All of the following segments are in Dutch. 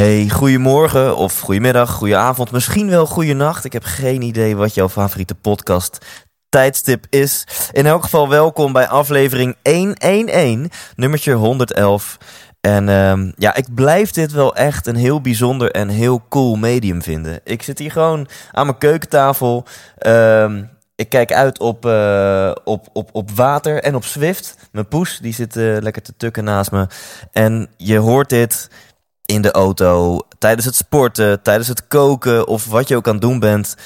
Hey, goedemorgen of goedemiddag, goedenavond, misschien wel goedenacht. Ik heb geen idee wat jouw favoriete podcast tijdstip is. In elk geval welkom bij aflevering 111, nummertje 111. En ehm, ja, ik blijf dit wel echt een heel bijzonder en heel cool medium vinden. Ik zit hier gewoon aan mijn keukentafel. Ehm, ik kijk uit op, eh, op, op, op water en op Swift. Mijn poes die zit eh, lekker te tukken naast me. En je hoort dit in de auto, tijdens het sporten, tijdens het koken of wat je ook aan het doen bent.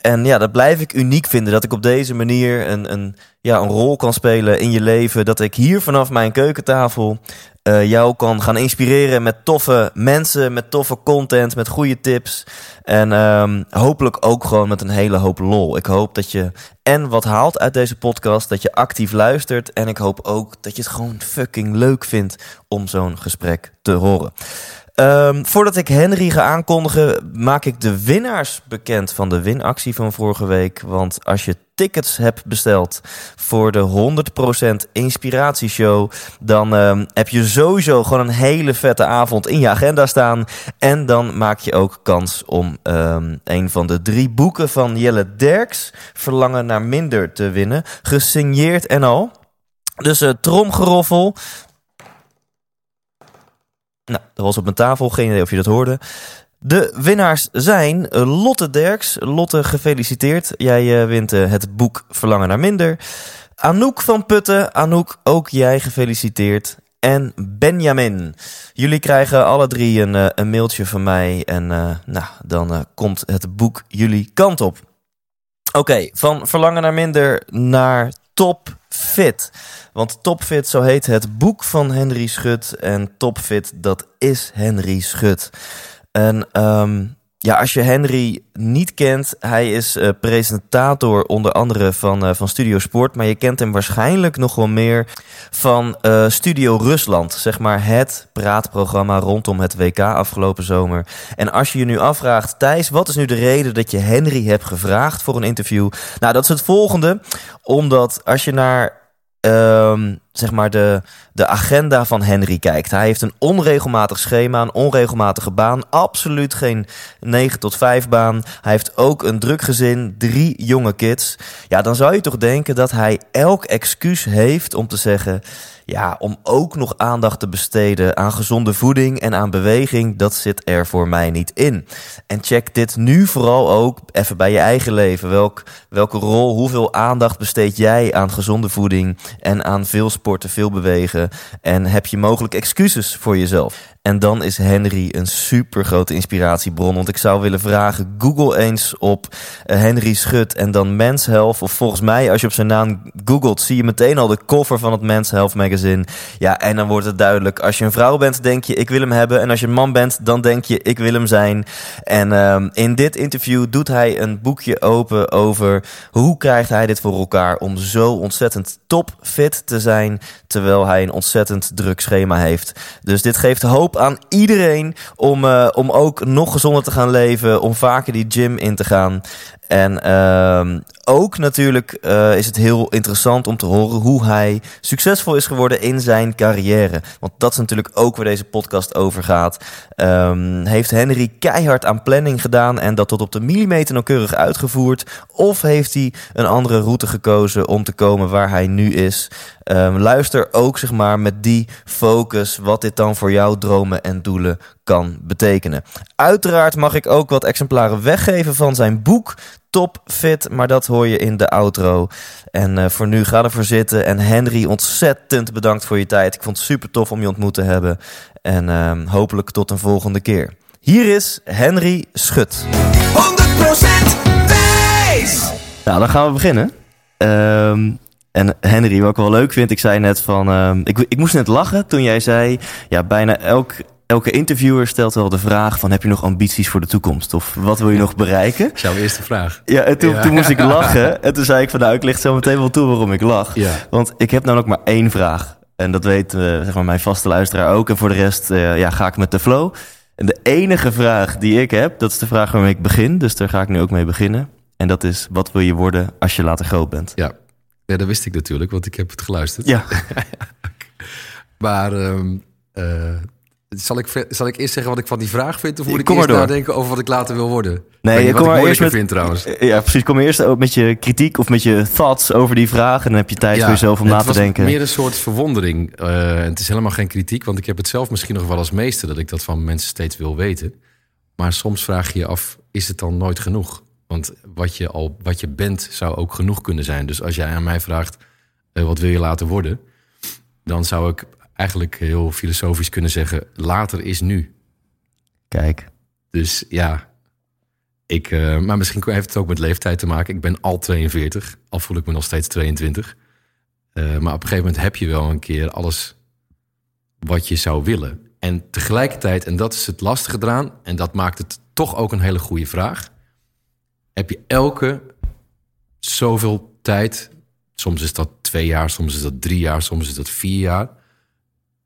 En ja, dat blijf ik uniek vinden. Dat ik op deze manier een, een, ja, een rol kan spelen in je leven. Dat ik hier vanaf mijn keukentafel eh, jou kan gaan inspireren met toffe mensen, met toffe content, met goede tips. En ehm, hopelijk ook gewoon met een hele hoop lol. Ik hoop dat je en wat haalt uit deze podcast, dat je actief luistert. En ik hoop ook dat je het gewoon fucking leuk vindt om zo'n gesprek te horen. Um, voordat ik Henry ga aankondigen, maak ik de winnaars bekend van de winactie van vorige week. Want als je tickets hebt besteld voor de 100% inspiratieshow, dan um, heb je sowieso gewoon een hele vette avond in je agenda staan. En dan maak je ook kans om um, een van de drie boeken van Jelle Derks, Verlangen naar Minder, te winnen. Gesigneerd en al. Dus uh, tromgeroffel. Nou, dat was op mijn tafel. Geen idee of je dat hoorde. De winnaars zijn Lotte Derks. Lotte, gefeliciteerd. Jij uh, wint uh, het boek Verlangen naar Minder. Anouk van Putten. Anouk, ook jij gefeliciteerd. En Benjamin. Jullie krijgen alle drie een, een mailtje van mij. En nou, dan komt het boek jullie kant op. Oké, van Verlangen naar Minder naar Top Fit. Want Topfit, zo heet het boek van Henry Schut. En Topfit, dat is Henry Schut. En um, ja, als je Henry niet kent, hij is uh, presentator onder andere van, uh, van Studio Sport. Maar je kent hem waarschijnlijk nog wel meer van uh, Studio Rusland. Zeg maar het praatprogramma rondom het WK afgelopen zomer. En als je je nu afvraagt, Thijs, wat is nu de reden dat je Henry hebt gevraagd voor een interview? Nou, dat is het volgende. Omdat als je naar um, zeg maar de, de agenda van Henry kijkt. Hij heeft een onregelmatig schema, een onregelmatige baan. Absoluut geen 9 tot 5 baan. Hij heeft ook een druk gezin, drie jonge kids. Ja, dan zou je toch denken dat hij elk excuus heeft om te zeggen... Ja, om ook nog aandacht te besteden aan gezonde voeding en aan beweging, dat zit er voor mij niet in. En check dit nu vooral ook even bij je eigen leven. Welk, welke rol, hoeveel aandacht besteed jij aan gezonde voeding en aan veel sporten, veel bewegen? En heb je mogelijk excuses voor jezelf? En dan is Henry een super grote inspiratiebron. Want ik zou willen vragen: Google eens op uh, Henry Schut en dan Men's Health. Of volgens mij, als je op zijn naam googelt, zie je meteen al de cover van het Men's Health magazine. Ja, en dan wordt het duidelijk. Als je een vrouw bent, denk je: ik wil hem hebben. En als je een man bent, dan denk je: ik wil hem zijn. En um, in dit interview doet hij een boekje open over hoe krijgt hij dit voor elkaar om zo ontzettend topfit te zijn. Terwijl hij een ontzettend druk schema heeft. Dus dit geeft hoop aan iedereen om, uh, om ook nog gezonder te gaan leven, om vaker die gym in te gaan. En uh, ook natuurlijk uh, is het heel interessant om te horen hoe hij succesvol is geworden in zijn carrière. Want dat is natuurlijk ook waar deze podcast over gaat. Um, heeft Henry keihard aan planning gedaan en dat tot op de millimeter nauwkeurig uitgevoerd? Of heeft hij een andere route gekozen om te komen waar hij nu is? Um, luister ook zeg maar met die focus wat dit dan voor jouw dromen en doelen kan betekenen. Uiteraard mag ik ook wat exemplaren weggeven van zijn boek Top Fit, maar dat hoor je in de outro. En uh, voor nu ga ervoor zitten. En Henry, ontzettend bedankt voor je tijd. Ik vond het super tof om je ontmoet te hebben. En uh, hopelijk tot een volgende keer. Hier is Henry Schut. 100% wijs! Nou, dan gaan we beginnen. Um, En Henry, wat ik wel leuk vind, ik zei net van... ehm, ik, ik moest net lachen toen jij zei... Ja, bijna elk, elke interviewer stelt wel de vraag van... Heb je nog ambities voor de toekomst? Of wat wil je nog bereiken? Jouw eerste vraag. Ja, en toen, Ja. toen moest ik lachen. En toen zei ik van nou, ik licht zo meteen wel toe waarom ik lach. Ja. Want ik heb namelijk maar één vraag. En dat weet eh, zeg maar mijn vaste luisteraar ook. En voor de rest eh, ja, ga ik met de flow. En de enige vraag die ik heb, dat is de vraag waarmee ik begin. Dus daar ga ik nu ook mee beginnen. En dat is, wat wil je worden als je later groot bent? Ja. ja, dat wist ik natuurlijk, want ik heb het geluisterd. Ja, Maar ehm, eh, zal, ik, zal ik eerst zeggen wat ik van die vraag vind? Of moet ik Kom eerst maar nadenken over wat ik later wil worden? Nee, je kom wat maar ik eerst moeilijker met- vind trouwens. ja precies. Kom eerst ook met je kritiek of met je thoughts over die vraag. En dan heb je tijd voor jezelf om na te was denken. meer een soort verwondering. En het is helemaal geen kritiek, want ik heb het zelf misschien nog wel als meester... dat ik dat van mensen steeds wil weten. Maar soms vraag je je af, is het dan nooit genoeg? Want wat je, al, wat je bent zou ook genoeg kunnen zijn. Dus als jij aan mij vraagt, eh, wat wil je laten worden? Dan zou ik eigenlijk heel filosofisch kunnen zeggen... later is nu. Kijk, Dus ja, ik, eh, maar misschien heeft het ook met leeftijd te maken. Ik ben al 42, al voel ik me nog steeds 22. Eh, maar op een gegeven moment heb je wel een keer alles wat je zou willen. En tegelijkertijd, en dat is het lastige eraan, en dat maakt het toch ook een hele goede vraag. Heb je elke zoveel tijd, soms is dat twee jaar, soms is dat drie jaar, soms is dat vier jaar,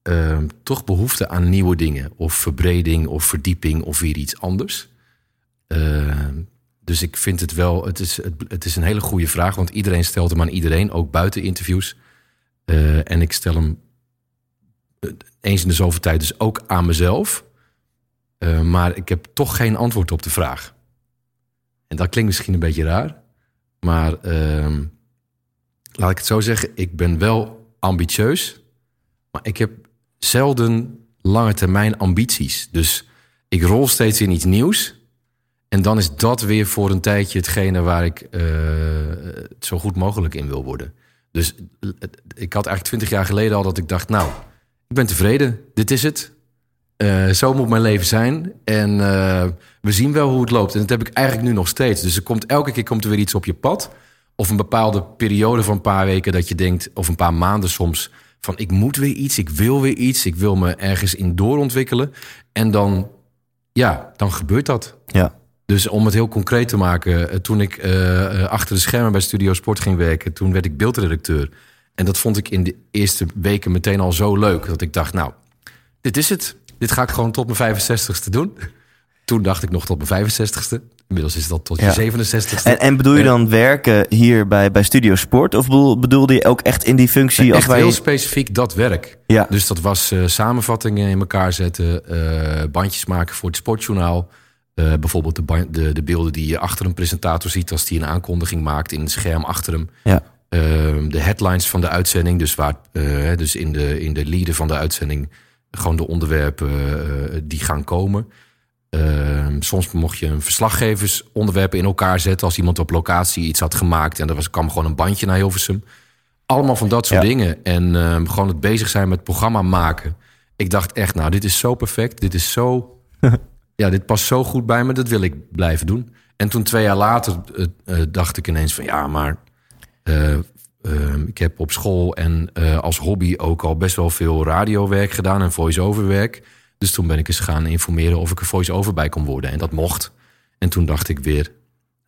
eh, toch behoefte aan nieuwe dingen, of verbreding, of verdieping, of weer iets anders. Eh, dus ik vind het wel, het is, het, het is een hele goede vraag, want iedereen stelt hem aan iedereen, ook buiten interviews. Eh, en ik stel hem eh, eens in de zoveel tijd dus ook aan mezelf. Eh, maar ik heb toch geen antwoord op de vraag. En dat klinkt misschien een beetje raar, maar ehm, laat ik het zo zeggen, ik ben wel ambitieus, maar ik heb zelden lange termijn ambities. Dus ik rol steeds in iets nieuws. En dan is dat weer voor een tijdje hetgene waar ik eh, zo goed mogelijk in wil worden. Dus eh, ik had eigenlijk twintig jaar geleden al dat ik dacht, nou, ik ben tevreden, dit is het. Eh, zo moet mijn leven zijn. En we zien wel hoe het loopt. En dat heb ik eigenlijk nu nog steeds. Dus er komt, elke keer komt er weer iets op je pad. Of een bepaalde periode van een paar weken dat je denkt, of een paar maanden soms, van ik moet weer iets, ik wil weer iets, ik wil me ergens in doorontwikkelen. En dan, ja, dan gebeurt dat. ja. Dus om het heel concreet te maken, eh, toen ik eh, eh, achter de schermen bij Studio Sport ging werken, toen werd ik beeldredacteur. En dat vond ik in de eerste weken meteen al zo leuk dat ik dacht, nou, dit is het. Dit ga ik gewoon tot mijn 65ste doen. Toen dacht ik nog tot mijn 65ste. Inmiddels is dat tot Ja. je 67ste. En, en bedoel je dan werken hier bij, bij Studio Sport? Of bedoel, bedoelde je ook echt in die functie als wij... heel specifiek dat werk. Ja. Dus dat was eh, samenvattingen in elkaar zetten, eh, bandjes maken voor het sportjournaal. Eh, bijvoorbeeld de, de, de beelden die je achter een presentator ziet als die een aankondiging maakt in een scherm achter hem. Ja. Ehm, de headlines van de uitzending, dus, waar, dus in, de, in de leader van de uitzending, gewoon de onderwerpen die gaan komen. Ehm, soms mocht je een verslaggeversonderwerpen in elkaar zetten als iemand op locatie iets had gemaakt en er was, kwam gewoon een bandje naar Hilversum. Allemaal van dat soort Ja. dingen. En ehm, gewoon het bezig zijn met programma maken. Ik dacht echt, nou, dit is zo perfect. Dit is zo. ja, dit past zo goed bij me. Dat wil ik blijven doen. En toen twee jaar later eh, eh, dacht ik ineens van ja, maar. eh, ehm, ik heb op school en als hobby ook al best wel veel radiowerk gedaan en voice-over werk. Dus toen ben ik eens gaan informeren of ik er voice-over bij kon worden. En dat mocht. En toen dacht ik weer,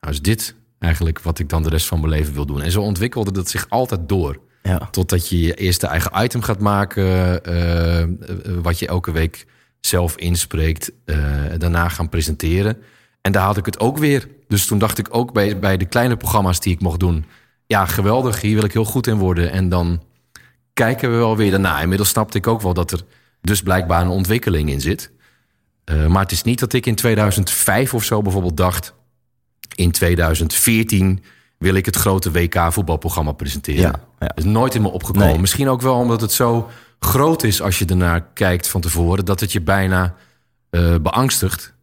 nou is dit eigenlijk wat ik dan de rest van mijn leven wil doen. En zo ontwikkelde dat zich altijd door. Ja. Totdat je je eerste eigen item gaat maken, eh, eh, wat je elke week zelf inspreekt, eh, daarna gaan presenteren. En daar had ik het ook weer. Dus toen dacht ik ook bij, bij de kleine programma's die ik mocht doen, ja, geweldig, hier wil ik heel goed in worden. En dan kijken we wel weer daarna. Inmiddels snapte ik ook wel dat er dus blijkbaar een ontwikkeling in zit. Eh, maar het is niet dat ik in 2005 of zo bijvoorbeeld dacht, in 2014 wil ik het grote WK voetbalprogramma presenteren. Ja, ja. Dat is nooit in me opgekomen. Nee. Misschien ook wel omdat het zo groot is als je ernaar kijkt van tevoren, dat het je bijna eh, beangstigt.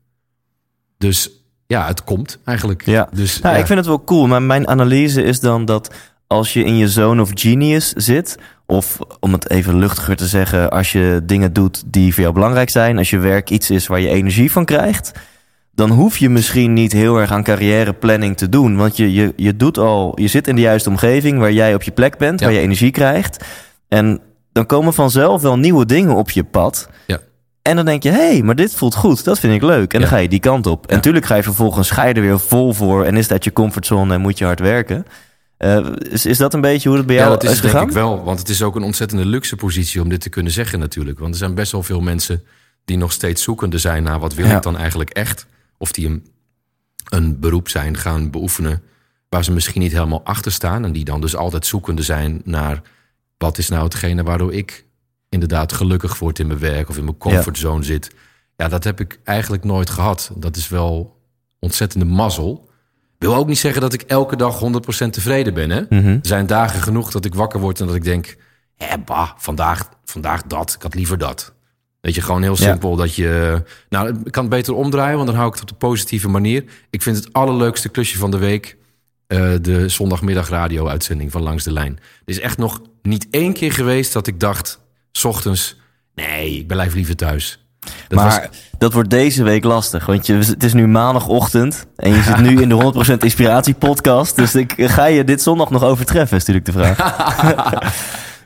Dus ja, het komt eigenlijk. Ja. Dus, Nou, ja. ik vind het wel cool, maar mijn analyse is dan dat als je in je zone of genius zit, of om het even luchtiger te zeggen, als je dingen doet die voor jou belangrijk zijn, als je werk iets is waar je energie van krijgt, dan hoef je misschien niet heel erg aan carrièreplanning te doen. Want je, je, je doet al, je zit in de juiste omgeving waar jij op je plek bent, Ja. waar je energie krijgt. En dan komen vanzelf wel nieuwe dingen op je pad. Ja. En dan denk je, hé, hey, maar dit voelt goed, dat vind ik leuk. En dan ga je die kant op. En natuurlijk ga je vervolgens, ga je er weer vol voor. En is dat je comfortzone en moet je hard werken. Eh, is, is dat een beetje hoe het bij jou Ja, dat is gegaan? denk ik wel. Want het is ook een ontzettende luxe positie om dit te kunnen zeggen natuurlijk. Want er zijn best wel veel mensen die nog steeds zoekende zijn naar wat wil Ja. ik dan eigenlijk echt. Of die een, een beroep zijn gaan beoefenen waar ze misschien niet helemaal achter staan. En die dan dus altijd zoekende zijn naar wat is nou hetgene waardoor ik inderdaad gelukkig word in mijn werk of in mijn comfortzone zit. Ja, dat heb ik eigenlijk nooit gehad. Dat is wel ontzettende mazzel. Wil ook niet zeggen dat ik elke dag 100% tevreden ben. Hè? Mhm. Er zijn dagen genoeg dat ik wakker word en dat ik denk... Hé, bah, vandaag, vandaag dat. Ik had liever dat. Weet je, gewoon heel Ja. simpel dat je... Nou, ik kan het beter omdraaien, want dan hou ik het op de positieve manier. Ik vind het allerleukste klusje van de week... eh, de zondagmiddag radio-uitzending van Langs de Lijn. Er is echt nog niet één keer geweest dat ik dacht... s ochtends, nee, ik blijf liever thuis. Dat maar was- dat wordt deze week lastig. Want je, het is nu maandagochtend. En je zit nu in de 100% Inspiratie podcast. Dus ik, ga je dit zondag nog overtreffen, is natuurlijk de vraag.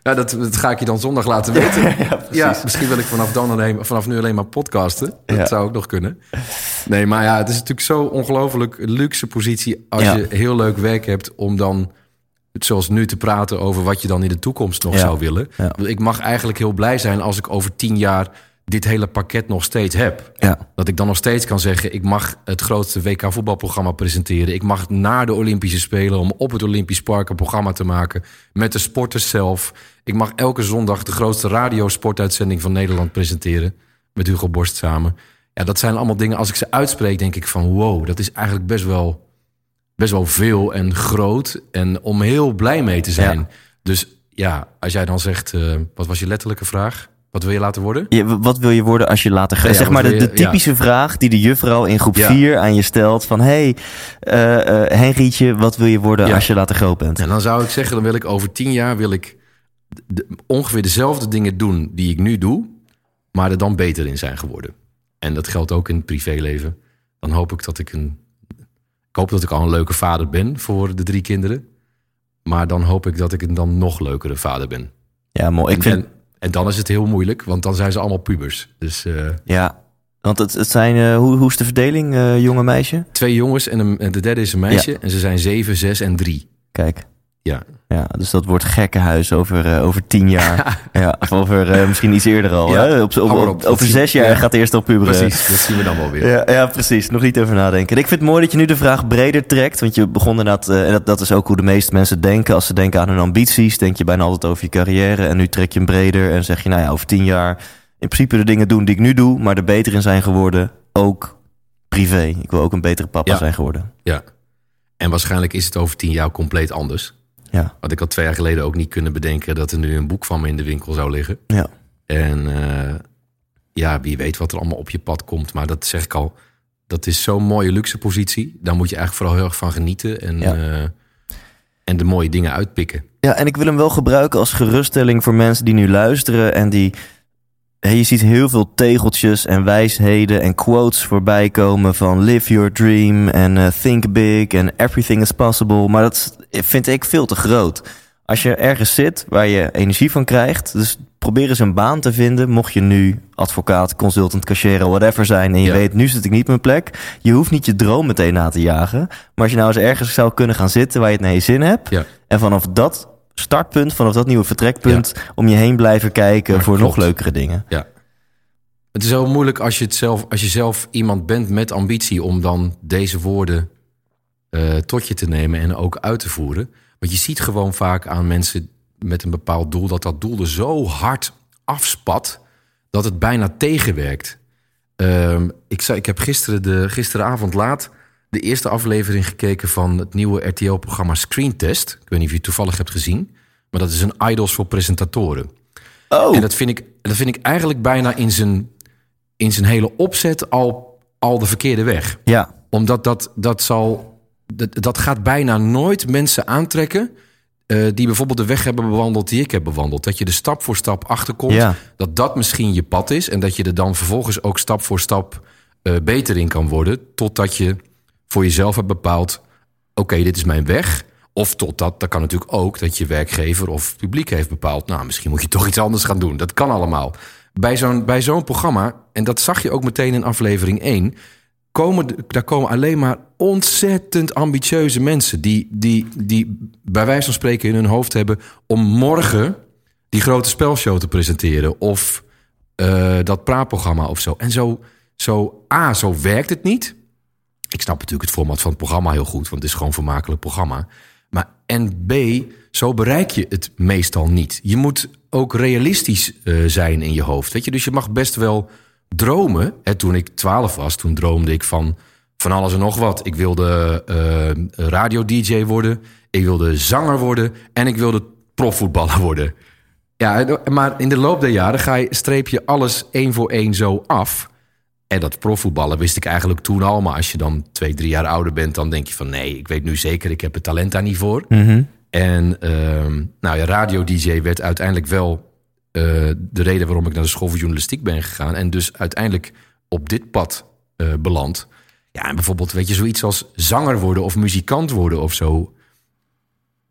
Ja, dat, dat ga ik je dan zondag laten weten. ja, misschien wil ik vanaf, dan alleen, vanaf nu alleen maar podcasten. Dat Ja. zou ook nog kunnen. Nee, maar ja, het is natuurlijk zo ongelooflijk luxe positie... als je heel leuk werk hebt om dan... zoals nu te praten over wat je dan in de toekomst nog zou willen. Ik mag eigenlijk heel blij zijn als ik over tien jaar... dit hele pakket nog steeds heb. Ja. Dat ik dan nog steeds kan zeggen... ik mag het grootste WK voetbalprogramma presenteren. Ik mag naar de Olympische Spelen... om op het Olympisch Park een programma te maken... met de sporters zelf. Ik mag elke zondag de grootste radiosportuitzending van Nederland presenteren... met Hugo Borst samen. Ja, dat zijn allemaal dingen... als ik ze uitspreek, denk ik van... wow, dat is eigenlijk best wel, best wel veel en groot... en om heel blij mee te zijn. Ja. Dus ja, als jij dan zegt... eh, wat was je letterlijke vraag? Wat wil je laten worden? Wat wil je worden als je later gaat? Ja, zeg maar de, ja. typische vraag die de juffrouw in groep Ja. 4 aan je stelt. Van, hey, eh, Henrietje, wat wil je worden als je later groot bent? En dan zou ik zeggen, dan wil ik over tien jaar wil ik de- ongeveer dezelfde dingen doen die ik nu doe, maar er dan beter in zijn geworden. En dat geldt ook in het privéleven. Dan hoop ik dat ik een. Ik hoop dat ik al een leuke vader ben voor de drie kinderen. Maar dan hoop ik dat ik een dan nog leukere vader ben. Ja, mooi. Ik en, vind, en, en dan is het heel moeilijk, want dan zijn ze allemaal pubers. Dus eh, ja, want het, het zijn, eh, hoe, hoe is de verdeling, eh, jonge meisje? twee jongens en, een, en de derde is een meisje. En ze zijn zeven, zes en drie. Kijk. Ja. Ja, dus dat wordt gekkenhuis over, eh, over tien jaar. ja, of over eh, misschien iets eerder al. Ja, hè? Op, over zes jaar ja. gaat eerst op puberen. Precies, dat zien we dan wel weer. Ja, ja, precies. Nog niet over nadenken. En ik vind het mooi dat je nu de vraag breder trekt. Want je begon inderdaad, eh, en dat, dat is ook hoe de meeste mensen denken. Als ze denken aan hun ambities, denk je bijna altijd over je carrière. En nu trek je hem breder en zeg je, nou ja, over tien jaar in principe de dingen doen die ik nu doe, maar er beter in zijn geworden. Ook privé. Ik wil ook een betere papa zijn geworden. Ja. En waarschijnlijk is het over tien jaar compleet anders. Ja. Want ik had twee jaar geleden ook niet kunnen bedenken dat er nu een boek van me in de winkel zou liggen. Ja. En eh, ja, wie weet wat er allemaal op je pad komt. Maar dat zeg ik al, dat is zo'n mooie luxe positie. Daar moet je eigenlijk vooral heel erg van genieten. En, Ja. eh, en de mooie dingen uitpikken. Ja, en ik wil hem wel gebruiken als geruststelling voor mensen die nu luisteren en die. Hé, je ziet heel veel tegeltjes en wijsheden en quotes voorbij komen van live your dream en eh, think big en everything is possible. Maar dat vind ik veel te groot. Als je ergens zit waar je energie van krijgt, dus probeer eens een baan te vinden. Mocht je nu advocaat, consultant, cashier, whatever zijn en je Ja. weet, nu zit ik niet op mijn plek. Je hoeft niet je droom meteen na te jagen. Maar als je nou eens ergens zou kunnen gaan zitten waar je het naar je zin hebt. Ja. En vanaf dat startpunt, vanaf dat nieuwe vertrekpunt, om je heen blijven kijken voor klopt. nog leukere dingen. Ja. Het is heel moeilijk als je, het zelf, als je zelf iemand bent met ambitie om dan deze woorden eh, tot je te nemen en ook uit te voeren. Want je ziet gewoon vaak aan mensen met een bepaald doel dat dat doel er zo hard afspat dat het bijna tegenwerkt. Ehm, ik, zei, ik heb gisteren de, gisteravond laat de eerste aflevering gekeken van het nieuwe RTL-programma Screen Test. Ik weet niet of je het toevallig hebt gezien, maar dat is een idols voor presentatoren. Oh, En dat vind ik, dat vind ik eigenlijk bijna in zijn, in zijn hele opzet al, al de verkeerde weg. ja. Omdat dat, dat zal. Dat, dat gaat bijna nooit mensen aantrekken. eh, die bijvoorbeeld de weg hebben bewandeld die ik heb bewandeld. Dat je er stap voor stap achterkomt. Ja. Dat dat misschien je pad is. En dat je er dan vervolgens ook stap voor stap eh, beter in kan worden. Totdat je voor jezelf hebt bepaald: oké, dit is mijn weg. Of totdat, dat kan natuurlijk ook, dat je werkgever of publiek heeft bepaald. Nou, misschien moet je toch iets anders gaan doen. Dat kan allemaal. Bij zo'n, bij zo'n programma, en dat zag je ook meteen in aflevering 1, komen, daar komen alleen maar ontzettend ambitieuze mensen. Die, die, die bij wijze van spreken in hun hoofd hebben om morgen die grote spelshow te presenteren. Of eh, dat praatprogramma of zo. En zo, zo, A, zo werkt het niet. Ik snap natuurlijk het format van het programma heel goed, want het is gewoon een vermakelijk programma. Maar en B, zo bereik je het meestal niet. Je moet ook realistisch eh, zijn in je hoofd. Weet je? Dus je mag best wel dromen. Hè, toen ik 12 was, toen droomde ik van van alles en nog wat. Ik wilde eh radio-dj worden, ik wilde zanger worden en ik wilde profvoetballer worden. Ja, maar in de loop der jaren ga je, streep je alles één voor één zo af. En dat profvoetballen wist ik eigenlijk toen al. Maar als je dan twee, drie jaar ouder bent, dan denk je van nee, ik weet nu zeker, ik heb het talent daar niet voor. En ehm, nou ja, radio-dj werd uiteindelijk wel eh, de reden waarom ik naar de school voor journalistiek ben gegaan. En dus uiteindelijk op dit pad eh, beland. Ja, en bijvoorbeeld, weet je, zoiets als zanger worden of muzikant worden of zo.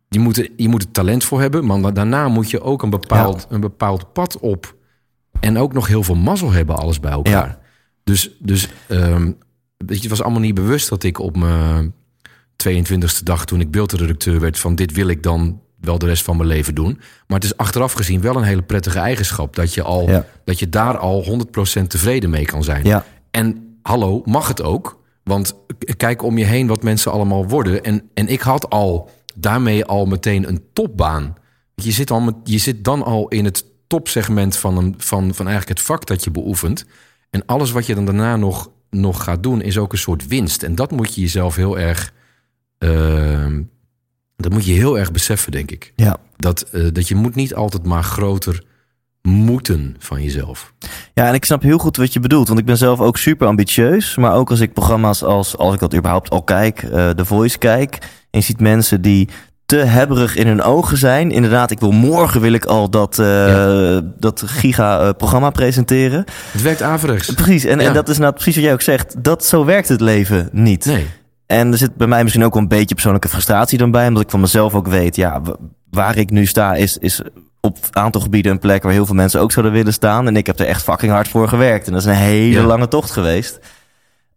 Je moet, er, je moet er talent voor hebben, maar da- daarna moet je ook een bepaald, een bepaald pad op. En ook nog heel veel mazzel hebben, alles bij elkaar. Ja. Dus, dus ehm, weet je, het was allemaal niet bewust dat ik op mijn 22e dag, toen ik beeldredacteur werd, van dit wil ik dan wel de rest van mijn leven doen. Maar het is achteraf gezien wel een hele prettige eigenschap. Dat je, al, Ja. dat je daar al 100% tevreden mee kan zijn. Ja. En hallo, mag het ook? Want kijk om je heen wat mensen allemaal worden. En, en ik had al daarmee al meteen een topbaan. Je zit, al met, je zit dan al in het topsegment van, een, van, van eigenlijk het vak dat je beoefent. En alles wat je dan daarna nog, nog gaat doen, is ook een soort winst. En dat moet je jezelf heel erg. ehm, dat moet je heel erg beseffen, denk ik. Ja. Dat, eh, dat je moet niet altijd maar groter moeten van jezelf. Ja, en ik snap heel goed wat je bedoelt. Want ik ben zelf ook super ambitieus. Maar ook als ik programma's als, als ik dat überhaupt al kijk, The Voice kijk. En je ziet mensen die te hebberig in hun ogen zijn. Inderdaad, ik wil morgen wil ik al dat, eh, dat giga-programma presenteren. Het werkt averechts. Precies, en, Ja. en dat is nou precies wat jij ook zegt. Dat, zo werkt het leven niet. Nee. En er zit bij mij misschien ook wel een beetje persoonlijke frustratie dan bij. Omdat ik van mezelf ook weet, ja, waar ik nu sta is, is op een aantal gebieden een plek waar heel veel mensen ook zouden willen staan. En ik heb er echt fucking hard voor gewerkt. En dat is een hele Ja. lange tocht geweest.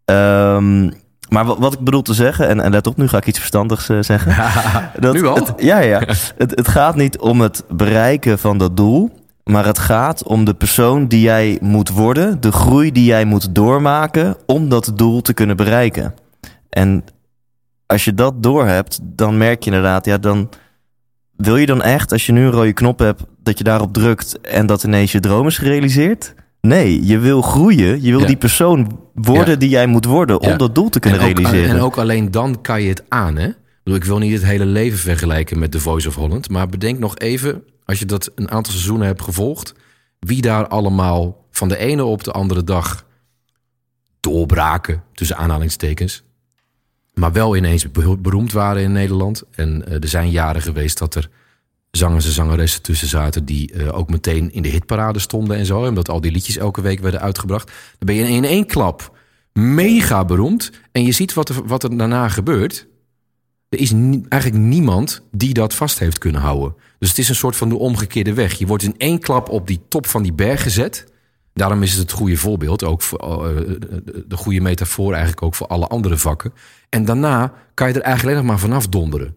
Ehm, maar wat, wat ik bedoel te zeggen, en, en let op, nu ga ik iets verstandigs eh, zeggen. Dat Nu al? Het, ja, ja. het, het gaat niet om het bereiken van dat doel. Maar het gaat om de persoon die jij moet worden. De groei die jij moet doormaken om dat doel te kunnen bereiken. En als je dat doorhebt, dan merk je inderdaad, ja, dan wil je dan echt, als je nu een rode knop hebt, dat je daarop drukt en dat ineens je droom is gerealiseerd? Nee, je wil groeien. Je wil Ja. die persoon worden Ja. die jij moet worden om Ja. dat doel te kunnen en ook, realiseren. En ook alleen dan kan je het aan, hè? Ik wil niet het hele leven vergelijken met The Voice of Holland. Maar bedenk nog even, als je dat een aantal seizoenen hebt gevolgd... wie daar allemaal van de ene op de andere dag doorbraken, tussen aanhalingstekens. Maar wel ineens be- beroemd waren in Nederland. En eh, er zijn jaren geweest dat er zangers en zangeressen tussen zaten... die eh, ook meteen in de hitparade stonden en zo. Omdat al die liedjes elke week werden uitgebracht. Dan ben je in één klap mega beroemd. En je ziet wat er, wat er daarna gebeurt. Er is eigenlijk niemand die dat vast heeft kunnen houden. Dus het is een soort van de omgekeerde weg. Je wordt in één klap op die top van die berg gezet. Daarom is het het goede voorbeeld. Ook voor, eh, de goede metafoor eigenlijk ook voor alle andere vakken. En daarna kan je er eigenlijk alleen nog maar vanaf donderen.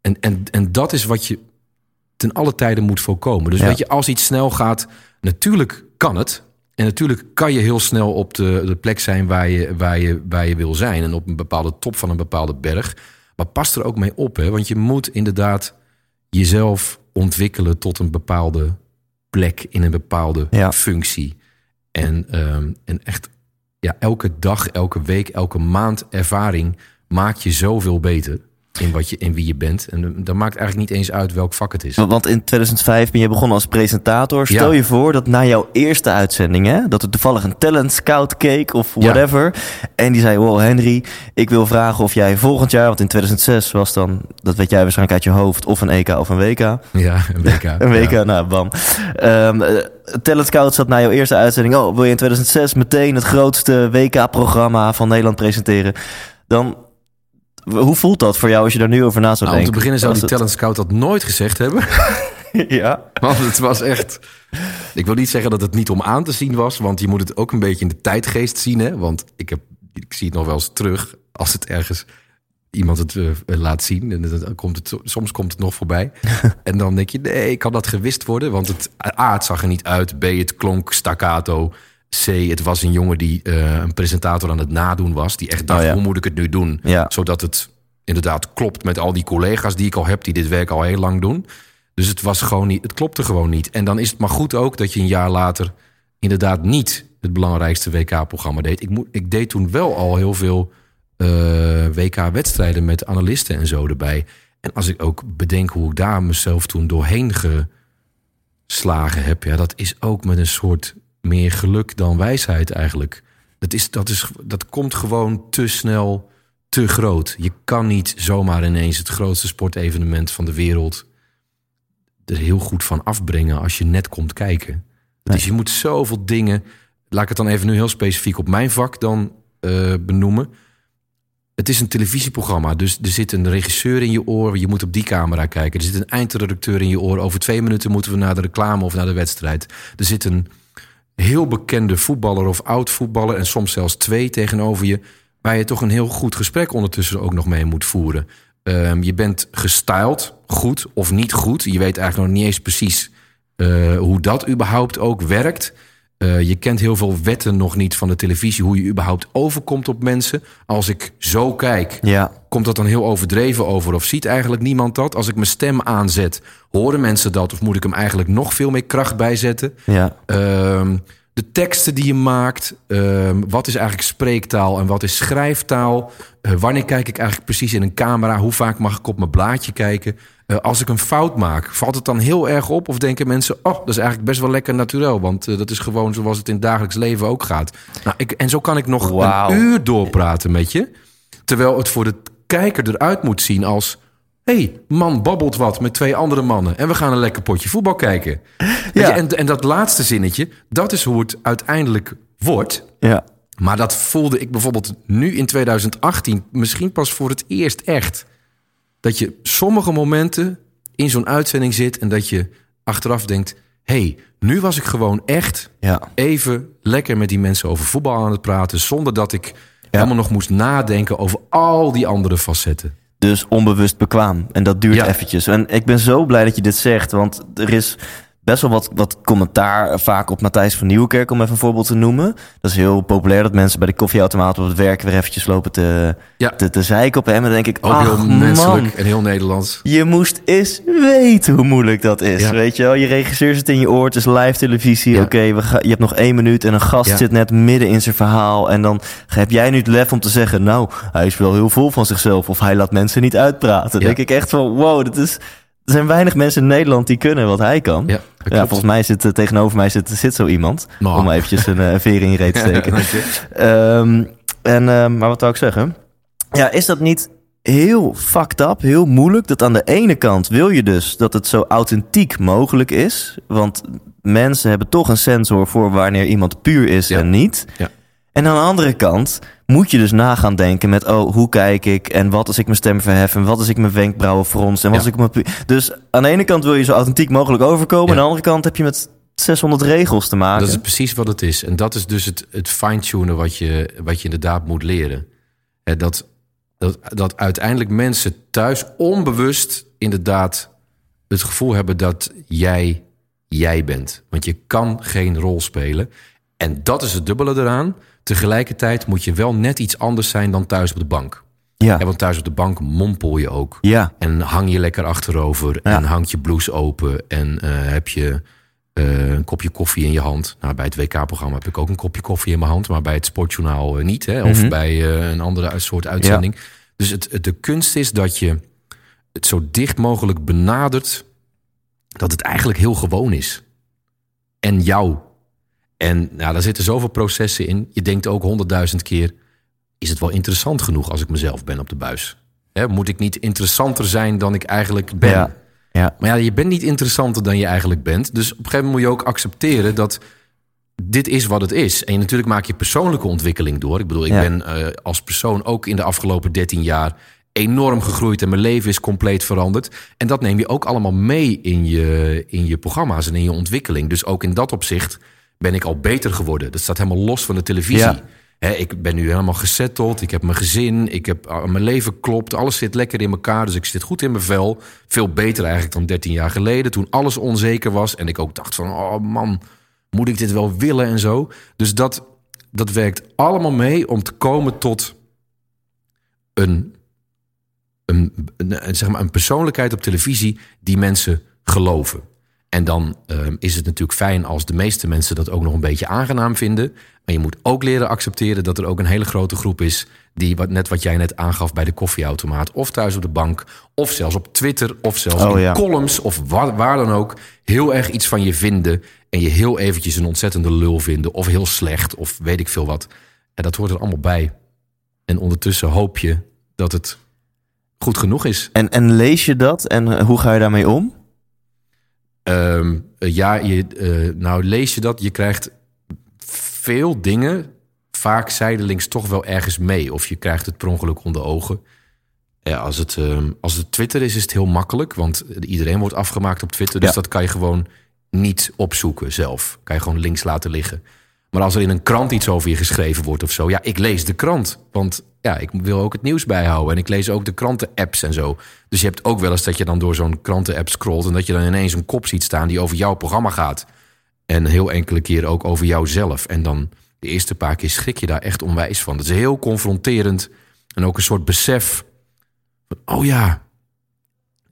En, en, en dat is wat je ten alle tijden moet voorkomen. Dus Ja. weet je, als iets snel gaat, natuurlijk kan het. En natuurlijk kan je heel snel op de, de plek zijn waar je, waar, je, waar je wil zijn. En op een bepaalde top van een bepaalde berg. Maar pas er ook mee op, hè? want je moet inderdaad jezelf ontwikkelen tot een bepaalde plek in een bepaalde Ja. functie. En, ehm, en echt, ja, elke dag, elke week, elke maand ervaring maakt je zoveel beter. In, wat je, in wie je bent. En dan maakt eigenlijk niet eens uit welk vak het is. Want in 2005 ben je begonnen als presentator. Stel Ja. je voor dat na jouw eerste uitzending, hè, dat er toevallig een talent scout keek of whatever. En die zei: Wow, Henry, ik wil vragen of jij volgend jaar, want in 2006 was dan, dat weet jij waarschijnlijk uit je hoofd, of een EK of een WK. Ja, een WK. Een WK, Ja. nou, bam. Eh, Talent Scout zat na jouw eerste uitzending. Oh, wil je in 2006 meteen het grootste WK-programma van Nederland presenteren? Dan, hoe voelt dat voor jou als je daar nu over na zou Nou, om te denken? beginnen zou die het- talent scout dat nooit gezegd hebben. Ja, Want het was echt... Ik wil niet zeggen dat het niet om aan te zien was. Want je moet het ook een beetje in de tijdgeest zien. Hè? Want ik, heb, ik zie het nog wel eens terug als het ergens iemand het eh, laat zien. En dan komt het, soms komt het nog voorbij. en dan denk je, nee, kan dat gewist worden? Want het, A, het zag er niet uit. B, het klonk staccato. C, het was een jongen die eh, een presentator aan het nadoen was. Die echt dacht, Oh ja. hoe moet ik het nu doen? Ja. Zodat het inderdaad klopt met al die collega's die ik al heb... die dit werk al heel lang doen. Dus het was gewoon niet, het klopte gewoon niet. En dan is het maar goed ook dat je een jaar later inderdaad niet het belangrijkste WK-programma deed. Ik, moet, ik deed toen wel al heel veel eh, WK-wedstrijden met analisten en zo erbij. En als ik ook bedenk hoe ik daar mezelf toen doorheen geslagen heb, ja, dat is ook met een soort meer geluk dan wijsheid eigenlijk. Dat, is, dat, is, dat komt gewoon te snel te groot. Je kan niet zomaar ineens het grootste sportevenement van de wereld er heel goed van afbrengen als je net komt kijken. Dus je moet zoveel dingen. Laat ik het dan even nu heel specifiek op mijn vak dan eh, benoemen. Het is een televisieprogramma, dus er zit een regisseur in je oor. Je moet op die camera kijken. Er zit een eindredacteur in je oor. Over twee minuten moeten we naar de reclame of naar de wedstrijd. Er zit een heel bekende voetballer of oud voetballer... en soms zelfs twee tegenover je... waar je toch een heel goed gesprek ondertussen ook nog mee moet voeren. Ehm, je bent gestyled, goed of niet goed. Je weet eigenlijk nog niet eens precies eh, hoe dat überhaupt ook werkt. Eh, je kent heel veel wetten nog niet van de televisie... hoe je überhaupt overkomt op mensen. Als ik zo kijk, ja, komt dat dan heel overdreven over of ziet eigenlijk niemand dat? Als ik mijn stem aanzet, horen mensen dat of moet ik hem eigenlijk nog veel meer kracht bijzetten? ja. Ehm, de teksten die je maakt, ehm, wat is eigenlijk spreektaal en wat is schrijftaal? Eh, wanneer kijk ik eigenlijk precies in een camera? Hoe vaak mag ik op mijn blaadje kijken? Eh, als ik een fout maak, valt het dan heel erg op? Of denken mensen, oh, dat is eigenlijk best wel lekker natuurlijk, want eh, dat is gewoon zoals het in het dagelijks leven ook gaat. Nou, ik, en zo kan ik nog een uur doorpraten met je. Terwijl het voor de kijker eruit moet zien als... hey, man babbelt wat met twee andere mannen... en we gaan een lekker potje voetbal kijken. Ja. je, en, en dat laatste zinnetje, dat is hoe het uiteindelijk wordt. ja. Maar dat voelde ik bijvoorbeeld nu in 2018... misschien pas voor het eerst echt. Dat je sommige momenten in zo'n uitzending zit... en dat je achteraf denkt... hey, nu was ik gewoon echt Ja. even lekker met die mensen over voetbal aan het praten... zonder dat ik helemaal nog moest nadenken over al die andere facetten. Dus onbewust bekwaam. En dat duurt Ja. eventjes. En ik ben zo blij dat je dit zegt. Want er is best wel wat, wat commentaar vaak op Matthijs van Nieuwkerk... om even een voorbeeld te noemen. Dat is heel populair dat mensen bij de koffieautomaat op het werk... weer eventjes lopen te, Ja. te, te zeiken op hem. En dan denk ik, Ook ach heel man, menselijk en heel Nederlands. je moest eens weten hoe moeilijk dat is. Ja. Weet je wel, je regisseur zit in je oor, het is live televisie. Ja. Oké, je hebt nog één minuut en een gast zit net midden in zijn verhaal. En dan heb jij nu het lef om te zeggen, nou, hij is wel heel vol van zichzelf. Of hij laat mensen niet uitpraten. Dan denk ik echt van, wow, dat is... Er zijn weinig mensen in Nederland die kunnen wat hij kan. Ja, volgens mij zit eh, tegenover mij zit, zit zo iemand. Om eventjes een eh, veer in je reet te steken. Ehm, en, ehm, maar wat zou ik zeggen? Ja, is dat niet heel fucked up, heel moeilijk? Dat aan de ene kant wil je dus dat het zo authentiek mogelijk is. Want mensen hebben toch een sensor voor wanneer iemand puur is Ja. en niet. Ja. En aan de andere kant moet je dus na gaan denken met... oh, hoe kijk ik en wat als ik mijn stem verhef... en wat als ik mijn wenkbrauwen frons en wat Ja. als ik mijn... Dus aan de ene kant wil je zo authentiek mogelijk overkomen... Ja. en aan de andere kant heb je met 600 regels te maken. Dat is precies wat het is. En dat is dus het, het fine-tunen wat je, wat je inderdaad moet leren. Dat, dat, dat uiteindelijk mensen thuis onbewust inderdaad het gevoel hebben dat jij jij bent. Want je kan geen rol spelen. En dat is het dubbele eraan. Tegelijkertijd moet je wel net iets anders zijn dan thuis op de bank. Ja, Ja, want thuis op de bank mompel je ook. ja, En hang je lekker achterover. Ja. En hangt je blouse open. En eh, heb je eh, een kopje koffie in je hand. Nou, bij het WK-programma heb ik ook een kopje koffie in mijn hand. Maar bij het Sportjournaal eh, niet. Hè? Of Mhm. bij een andere soort uitzending. Dus het, het- de kunst is dat je het zo dicht mogelijk benadert dat het eigenlijk heel gewoon is. En jou. En nou, daar zitten zoveel processen in. Je denkt ook honderdduizend keer: is het wel interessant genoeg als ik mezelf ben op de buis? Hè, moet ik niet interessanter zijn dan ik eigenlijk ben? Ja. Ja. Maar ja, je bent niet interessanter dan je eigenlijk bent. Dus op een gegeven moment moet je ook accepteren dat dit is wat het is. En natuurlijk maak je persoonlijke ontwikkeling door. Ik bedoel, ik Ja. ben eh, als persoon ook in de afgelopen 13 jaar enorm gegroeid en mijn leven is compleet veranderd. En dat neem je ook allemaal mee in je, in je programma's en in je ontwikkeling. Dus ook in dat opzicht ben ik al beter geworden. Dat staat helemaal los van de televisie. Ja. Ik ben nu helemaal gesetteld. Ik heb mijn gezin. Ik heb, ah, mijn leven klopt. Alles zit lekker in elkaar. Dus ik zit goed in mijn vel. Veel beter eigenlijk dan 13 jaar geleden. Toen alles onzeker was. En ik ook dacht van, oh man, moet ik dit wel willen en zo. Dus dat, dat werkt allemaal mee om te komen tot een, een, een, zeg maar een persoonlijkheid op televisie die mensen geloven. En dan ehm, is het natuurlijk fijn als de meeste mensen dat ook nog een beetje aangenaam vinden. Maar je moet ook leren accepteren dat er ook een hele grote groep is die, wat, net wat jij net aangaf bij de koffieautomaat, of thuis op de bank, of zelfs op Twitter, of zelfs Oh, in ja. columns, of waar, waar dan ook, heel erg iets van je vinden. En je heel eventjes een ontzettende lul vinden, of heel slecht, of weet ik veel wat. En dat hoort er allemaal bij. En ondertussen hoop je dat het goed genoeg is. En, en lees je dat en eh, hoe ga je daarmee om? Ehm, eh, ja, je, eh, nou lees je dat. Je krijgt veel dingen vaak zijdelings toch wel ergens mee. Of je krijgt het per ongeluk onder ogen. Ja, als, het, ehm, als het Twitter is, is het heel makkelijk. Want iedereen wordt afgemaakt op Twitter. Dus Ja. dat kan je gewoon niet opzoeken zelf. Kan je gewoon links laten liggen. Maar als er in een krant iets over je geschreven wordt of zo... ja, ik lees de krant. Want ja, ik wil ook het nieuws bijhouden. En ik lees ook de kranten-apps en zo. Dus je hebt ook wel eens dat je dan door zo'n kranten-app scrolt... en dat je dan ineens een kop ziet staan die over jouw programma gaat. En heel enkele keer ook over jouzelf. En dan de eerste paar keer schrik je daar echt onwijs van. Dat is heel confronterend. En ook een soort besef van... oh ja,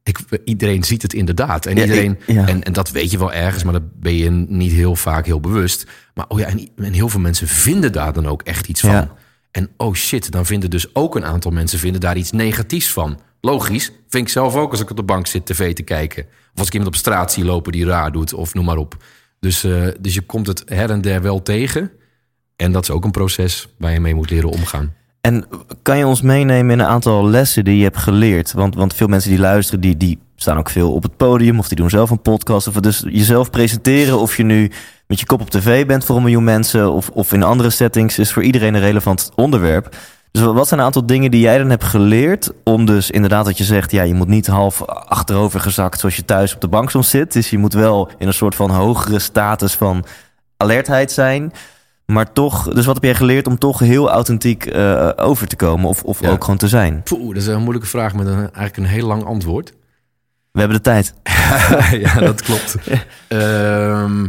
ik, iedereen ziet het inderdaad. En, Ja, iedereen, ik- ja. en, en dat weet je wel ergens, maar dat ben je niet heel vaak heel bewust. Maar oh ja, en, en heel veel mensen vinden daar dan ook echt iets van. Ja. En oh shit, dan vinden dus ook een aantal mensen vinden daar iets negatiefs van. Logisch, vind ik zelf ook als ik op de bank zit tv te kijken. Of als ik iemand op straat zie lopen die raar doet, of noem maar op. Dus, eh, dus je komt het her en der wel tegen. En dat is ook een proces waar je mee moet leren omgaan. En kan je ons meenemen in een aantal lessen die je hebt geleerd? Want, want veel mensen die luisteren, die, die staan ook veel op het podium... of die doen zelf een podcast. Of dus jezelf presenteren, of je nu met je kop op tv bent voor een miljoen mensen... of, of in andere settings, is voor iedereen een relevant onderwerp. Dus wat zijn een aantal dingen die jij dan hebt geleerd... om dus inderdaad wat je zegt... ja, je moet niet half achterover gezakt zoals je thuis op de bank soms zit. Dus je moet wel in een soort van hogere status van alertheid zijn... Maar toch, dus wat heb jij geleerd om toch heel authentiek eh, over te komen of, of Ja. ook gewoon te zijn? Poeh, dat is een moeilijke vraag met een, eigenlijk een heel lang antwoord. We hebben de tijd. ja, dat klopt. Ehm,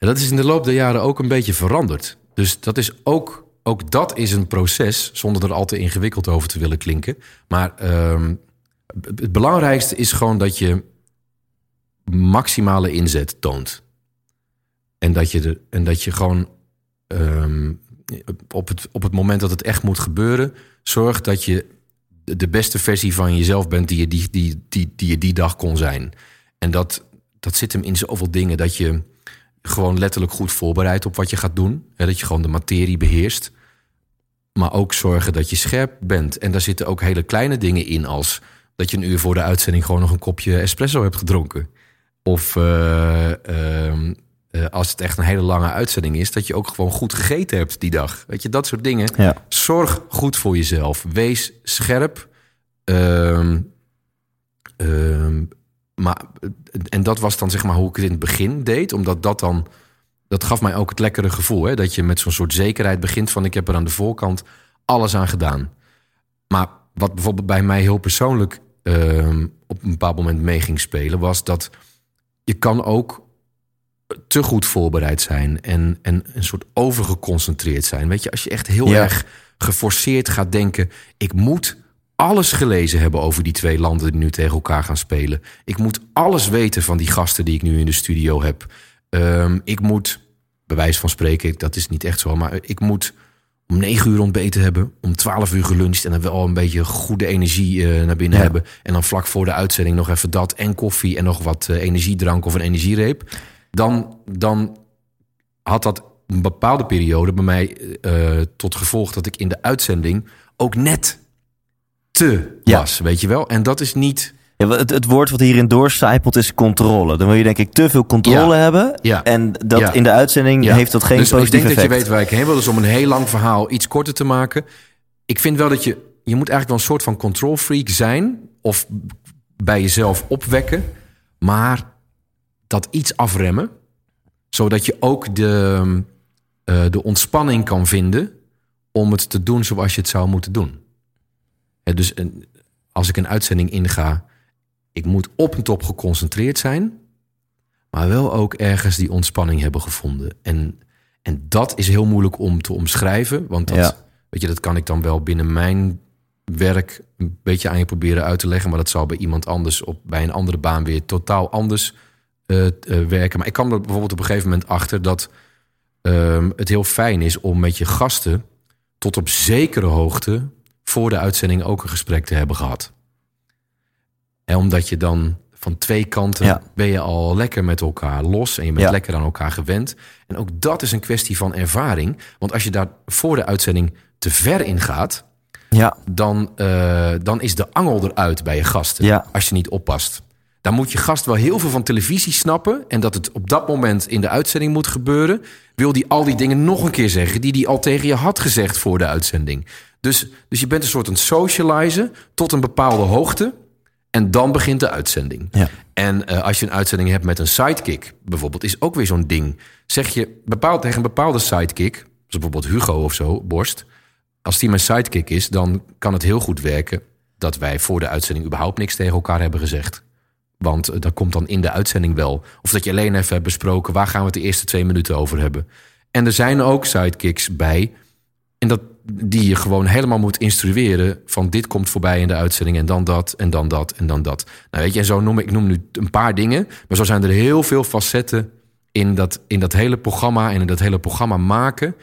en dat is in de loop der jaren ook een beetje veranderd. Dus dat is ook, ook dat is een proces, zonder er al te ingewikkeld over te willen klinken. Maar ehm, het belangrijkste is gewoon dat je maximale inzet toont. En dat je, en dat je gewoon ehm, op, het, op het moment dat het echt moet gebeuren, zorgt dat je de- de beste versie van jezelf bent die je die, die, die, die, je die dag kon zijn. En dat, dat zit hem in zoveel dingen dat je gewoon letterlijk goed voorbereidt op wat je gaat doen. Hè, dat je gewoon de materie beheerst. Maar ook zorgen dat je scherp bent. En daar zitten ook hele kleine dingen in als dat je een uur voor de uitzending gewoon nog een kopje espresso hebt gedronken. Of eh, ehm, eh, als het echt een hele lange uitzending is, dat je ook gewoon goed gegeten hebt die dag. Weet je, dat soort dingen. Ja. Zorg goed voor jezelf. Wees scherp. Ehm, ehm, maar, en dat was dan zeg maar hoe ik het in het begin deed. Omdat dat dan... Dat gaf mij ook het lekkere gevoel. Hè? Dat je met zo'n soort zekerheid begint van... ik heb er aan de voorkant alles aan gedaan. Maar wat bijvoorbeeld bij mij heel persoonlijk... ehm, op een bepaald moment mee ging spelen... was dat je kan ook te goed voorbereid zijn... en, en een soort overgeconcentreerd zijn. Weet je, als je echt heel Ja. erg geforceerd gaat denken... ik moet alles gelezen hebben over die twee landen die nu tegen elkaar gaan spelen. Ik moet alles weten van die gasten die ik nu in de studio heb. Ehm, ik moet, bij wijze van spreken, dat is niet echt zo, maar ik moet om negen uur ontbeten hebben, om twaalf uur geluncht en dan wel een beetje goede energie eh, naar binnen Ja. hebben. En dan vlak voor de uitzending nog even dat en koffie en nog wat eh, energiedrank of een energiereep. Dan, dan had dat een bepaalde periode bij mij eh, tot gevolg dat ik in de uitzending ook net te Ja. was, weet je wel. En dat is niet... Ja, het, het woord wat hierin doorcijpelt is controle. Dan wil je denk ik te veel controle Ja. hebben. Ja. En dat in de uitzending heeft dat geen dus ik positief denk dat je weet waar ik heen wil. Dus om een heel lang verhaal iets korter te maken. Ik vind wel dat je... Je moet eigenlijk wel een soort van control freak zijn. Of bij jezelf opwekken. Maar dat iets afremmen. Zodat je ook de, eh, de ontspanning kan vinden... om het te doen zoals je het zou moeten doen. Hè, dus een- als ik een uitzending inga... ik moet op en top geconcentreerd zijn... maar wel ook ergens die ontspanning hebben gevonden. En, en dat is heel moeilijk om te omschrijven. Want dat, Ja. weet je, dat kan ik dan wel binnen mijn werk... een beetje aan je proberen uit te leggen... maar dat zal bij iemand anders op, bij een andere baan weer totaal anders eh, eh, werken. Maar ik kwam er bijvoorbeeld op een gegeven moment achter... dat ehm, het heel fijn is om met je gasten... tot op zekere hoogte voor de uitzending ook een gesprek te hebben gehad. En omdat je dan van twee kanten Ja. ben je al lekker met elkaar los en je bent Ja. lekker aan elkaar gewend. En ook dat is een kwestie van ervaring. Want als je daar voor de uitzending te ver in gaat, Ja, dan, eh, dan is de angel eruit bij je gasten. Ja. Als je niet oppast. Dan moet je gast wel heel veel van televisie snappen. En dat het op dat moment in de uitzending moet gebeuren. Wil die al die dingen nog een keer zeggen. die hij al tegen je had gezegd voor de uitzending. Dus, dus je bent een soort een socializer tot een bepaalde hoogte. En dan begint de uitzending. Ja. En eh, als je een uitzending hebt met een sidekick, bijvoorbeeld, is ook weer zo'n ding. Zeg je bepaald tegen een bepaalde sidekick, zoals bijvoorbeeld Hugo of zo, Borst. Als die mijn sidekick is, dan kan het heel goed werken dat wij voor de uitzending überhaupt niks tegen elkaar hebben gezegd. Want eh, dat komt dan in de uitzending wel. Of dat je alleen even hebt besproken, waar gaan we het de eerste twee minuten over hebben. En er zijn ook sidekicks bij. En dat, die je gewoon helemaal moet instrueren van dit komt voorbij in de uitzending en dan dat en dan dat en dan dat. Nou weet je, en zo noem ik, noem nu een paar dingen, maar zo zijn er heel veel facetten in dat, in dat hele programma en in dat hele programma maken,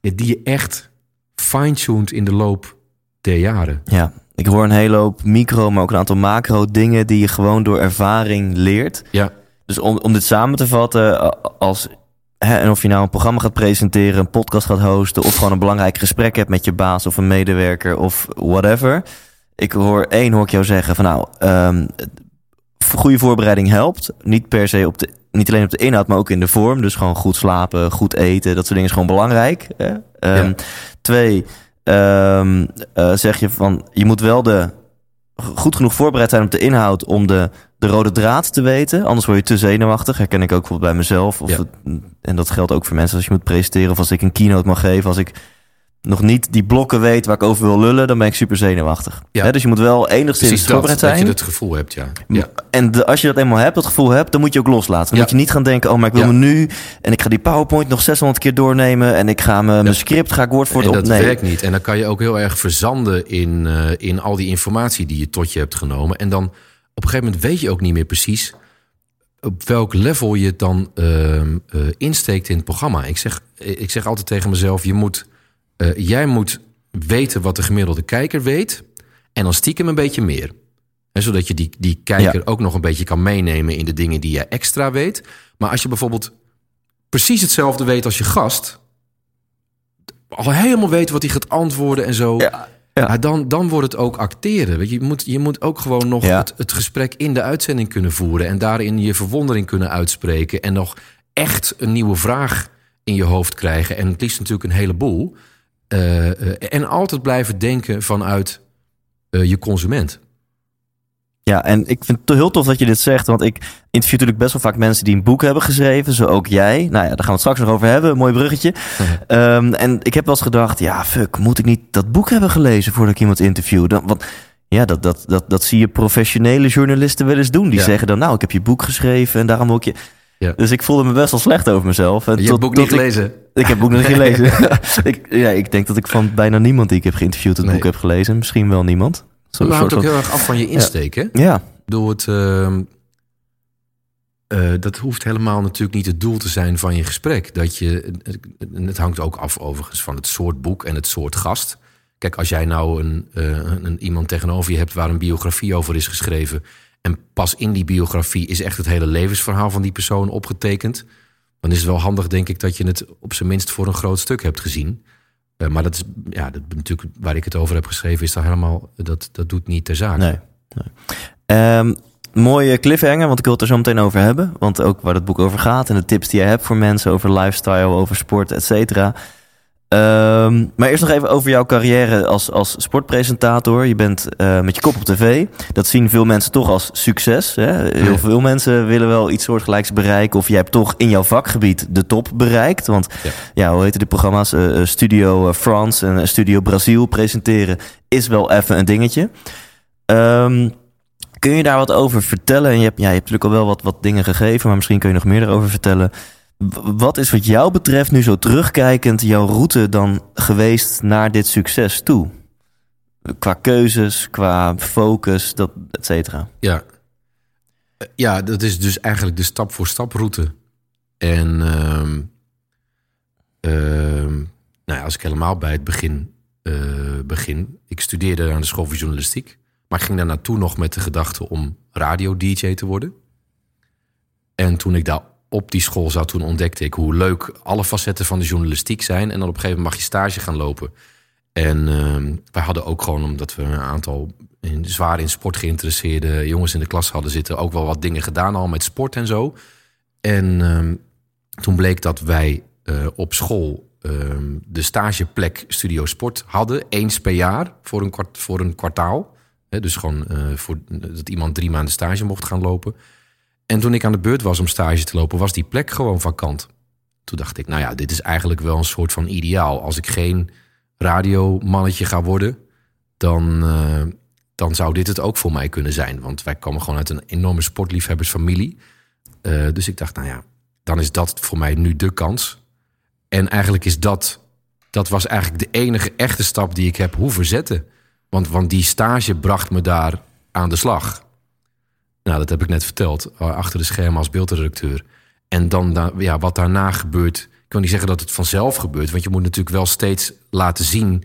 die je echt fine-tuned in de loop der jaren. ja. Ik hoor een hele hoop micro, maar ook een aantal macro dingen die je gewoon door ervaring leert. Ja, Dus om, om dit samen te vatten, als, hè, en of je nou een programma gaat presenteren, een podcast gaat hosten, of gewoon een belangrijk gesprek hebt met je baas of een medewerker of whatever. Ik hoor één, hoor ik jou zeggen van nou, ehm, goede voorbereiding helpt. Niet per se op de, niet alleen op de inhoud, maar ook in de vorm. Dus gewoon goed slapen, goed eten, dat soort dingen is gewoon belangrijk. Hè? Ehm, Ja. Twee, ehm, eh, zeg je van je moet wel de goed genoeg voorbereid zijn op de inhoud om de, de rode draad te weten. Anders word je te zenuwachtig. Herken ik ook bijvoorbeeld bij mezelf. Of Ja. het- en dat geldt ook voor mensen als je moet presenteren of als ik een keynote mag geven. Als ik nog niet die blokken weet waar ik over wil lullen, dan ben ik super zenuwachtig. Ja. Dus je moet wel enigszins precies dat, voorbereid dat zijn. je het gevoel hebt, ja. ja. En de- als je dat eenmaal hebt, dat gevoel hebt, dan moet je ook loslaten. Dan Ja. moet je niet gaan denken, oh, maar ik wil me nu... en ik ga die PowerPoint nog 600 keer doornemen... en ik ga me, mijn script ga ik woord voor En woord dat werkt niet. En dan kan je ook heel erg verzanden in, eh, in al die informatie die je tot je hebt genomen. En dan op een gegeven moment weet je ook niet meer precies op welk level je het dan ehm, eh, insteekt in het programma. Ik zeg, ik zeg altijd tegen mezelf: je moet, eh, jij moet weten wat de gemiddelde kijker weet. En dan stiekem een beetje meer. En zodat je die, die kijker Ja. ook nog een beetje kan meenemen in de dingen die je extra weet. Maar als je bijvoorbeeld precies hetzelfde weet als je gast. Al helemaal weet wat hij gaat antwoorden en zo. Ja, dan, dan wordt het ook acteren. Weet je, je, moet, je moet ook gewoon nog Ja. het, het gesprek in de uitzending kunnen voeren. En daarin je verwondering kunnen uitspreken. En nog echt een nieuwe vraag in je hoofd krijgen. En het liefst natuurlijk een heleboel. Eh, eh, en altijd blijven denken vanuit eh, je consument. Ja, en ik vind het heel tof dat je dit zegt. Want ik interview natuurlijk best wel vaak mensen die een boek hebben geschreven. Zo ook jij. Nou ja, daar gaan we het straks nog over hebben. Een mooi bruggetje. Ehm, en ik heb wel eens gedacht, ja, fuck, moet ik niet dat boek hebben gelezen voordat ik iemand interview? Dan, want ja, dat, dat, dat, dat zie je professionele journalisten wel eens doen. Die Ja. zeggen dan, nou, ik heb je boek geschreven en daarom wil ik je... Ja. Dus ik voelde me best wel slecht over mezelf. En Je hebt het boek tot niet gelezen. Ik, ik heb het boek nog niet gelezen. ik, ja, ik denk dat ik van bijna niemand die ik heb geïnterviewd het Nee. boek heb gelezen. Misschien wel niemand. Zo'n Dat hangt ook van- heel erg af van je insteek. Hè? Ja, Door het. ehm, eh, dat hoeft helemaal natuurlijk niet het doel te zijn van je gesprek. Dat je, en het hangt ook af overigens van het soort boek en het soort gast. Kijk, als jij nou een, eh, een, iemand tegenover je hebt waar een biografie over is geschreven. En pas in die biografie is echt het hele levensverhaal van die persoon opgetekend. Dan is het wel handig, denk ik, dat je het op zijn minst voor een groot stuk hebt gezien. Eh, maar dat is ja, dat, natuurlijk waar ik het over heb geschreven, is dat helemaal. Dat, dat doet niet ter zake. Nee. Ehm, mooie cliffhanger, want ik wil het er zo meteen over hebben. Want ook waar het boek over gaat en de tips die je hebt voor mensen over lifestyle, over sport, et cetera. Ehm, maar eerst nog even over jouw carrière als, als sportpresentator. Je bent uh, met je kop op tv. Dat zien veel mensen toch als succes. Hè? Heel veel mensen willen wel iets soortgelijks bereiken. Of je hebt toch in jouw vakgebied de top bereikt. Want ja, ja hoe heet die programma's? Uh, Studio France en Studio Brazil presenteren is wel even een dingetje. Um, kun je daar wat over vertellen? En je hebt, ja, je hebt natuurlijk al wel wat, wat dingen gegeven, maar misschien kun je nog meer erover vertellen. Wat is wat jou betreft nu zo terugkijkend jouw route dan geweest naar dit succes toe? Qua keuzes, qua focus, dat, et cetera. Ja. ja, dat is dus eigenlijk de stap-voor-stap route. En uh, uh, nou ja, als ik helemaal bij het begin uh, begin. Ik studeerde aan de school voor journalistiek. Maar ik ging daar naartoe nog met de gedachte om radio-dj te worden. En toen ik daar op die school zat, toen ontdekte ik hoe leuk alle facetten van de journalistiek zijn. En dan op een gegeven moment mag je stage gaan lopen. En uh, wij hadden ook gewoon, omdat we een aantal zwaar in sport geïnteresseerde jongens in de klas hadden zitten, ook wel wat dingen gedaan al met sport en zo. En uh, toen bleek dat wij uh, op school uh, de stageplek Studio Sport hadden, eens per jaar voor een, kwart, voor een kwartaal. Dus gewoon uh, voor, dat iemand drie maanden stage mocht gaan lopen. En toen ik aan de beurt was om stage te lopen, was die plek gewoon vakant. Toen dacht ik, nou ja, dit is eigenlijk wel een soort van ideaal. Als ik geen radiomannetje ga worden, dan, uh, dan zou dit het ook voor mij kunnen zijn. Want wij komen gewoon uit een enorme sportliefhebbersfamilie. Uh, dus ik dacht, nou ja, dan is dat voor mij nu de kans. En eigenlijk is dat, dat was eigenlijk de enige echte stap die ik heb hoeven zetten. Want, want die stage bracht me daar aan de slag. Nou, dat heb ik net verteld. Eh, achter de schermen als beeldredacteur. En dan, ja, wat daarna gebeurt. Ik kan niet zeggen dat het vanzelf gebeurt. Want je moet natuurlijk wel steeds laten zien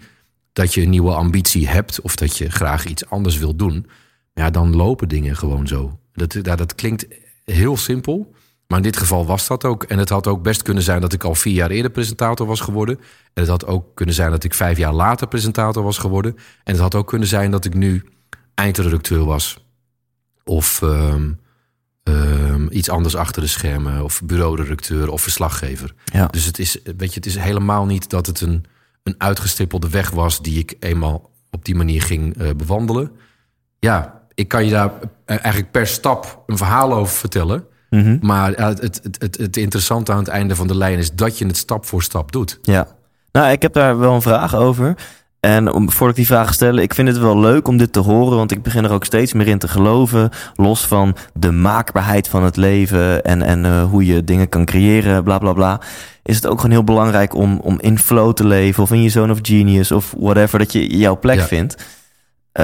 dat je een nieuwe ambitie hebt. Of dat je graag iets anders wil doen. Ja, dan lopen dingen gewoon zo. Dat, dat, dat klinkt heel simpel. Maar in dit geval was dat ook. En het had ook best kunnen zijn dat ik al vier jaar eerder presentator was geworden. En het had ook kunnen zijn dat ik vijf jaar later presentator was geworden. En het had ook kunnen zijn dat ik nu eindredacteur was. Of um, um, iets anders achter de schermen. Of bureauredacteur of verslaggever. Ja. Dus het is, weet je, het is helemaal niet dat het een, een uitgestippelde weg was... die ik eenmaal op die manier ging uh, bewandelen. Ja, ik kan je daar eigenlijk per stap een verhaal over vertellen... Mm -hmm. Maar het, het, het, het, interessante aan het einde van de lijn is dat je het stap voor stap doet. Ja, nou, ik heb daar wel een vraag over. En om, voordat ik die vraag stel, ik vind het wel leuk om dit te horen, want ik begin er ook steeds meer in te geloven. Los van de maakbaarheid van het leven en, en uh, hoe je dingen kan creëren, bla bla bla. Is het ook gewoon heel belangrijk om, om in flow te leven of in je zone of genius of whatever, dat je jouw plek ja. vindt. Um,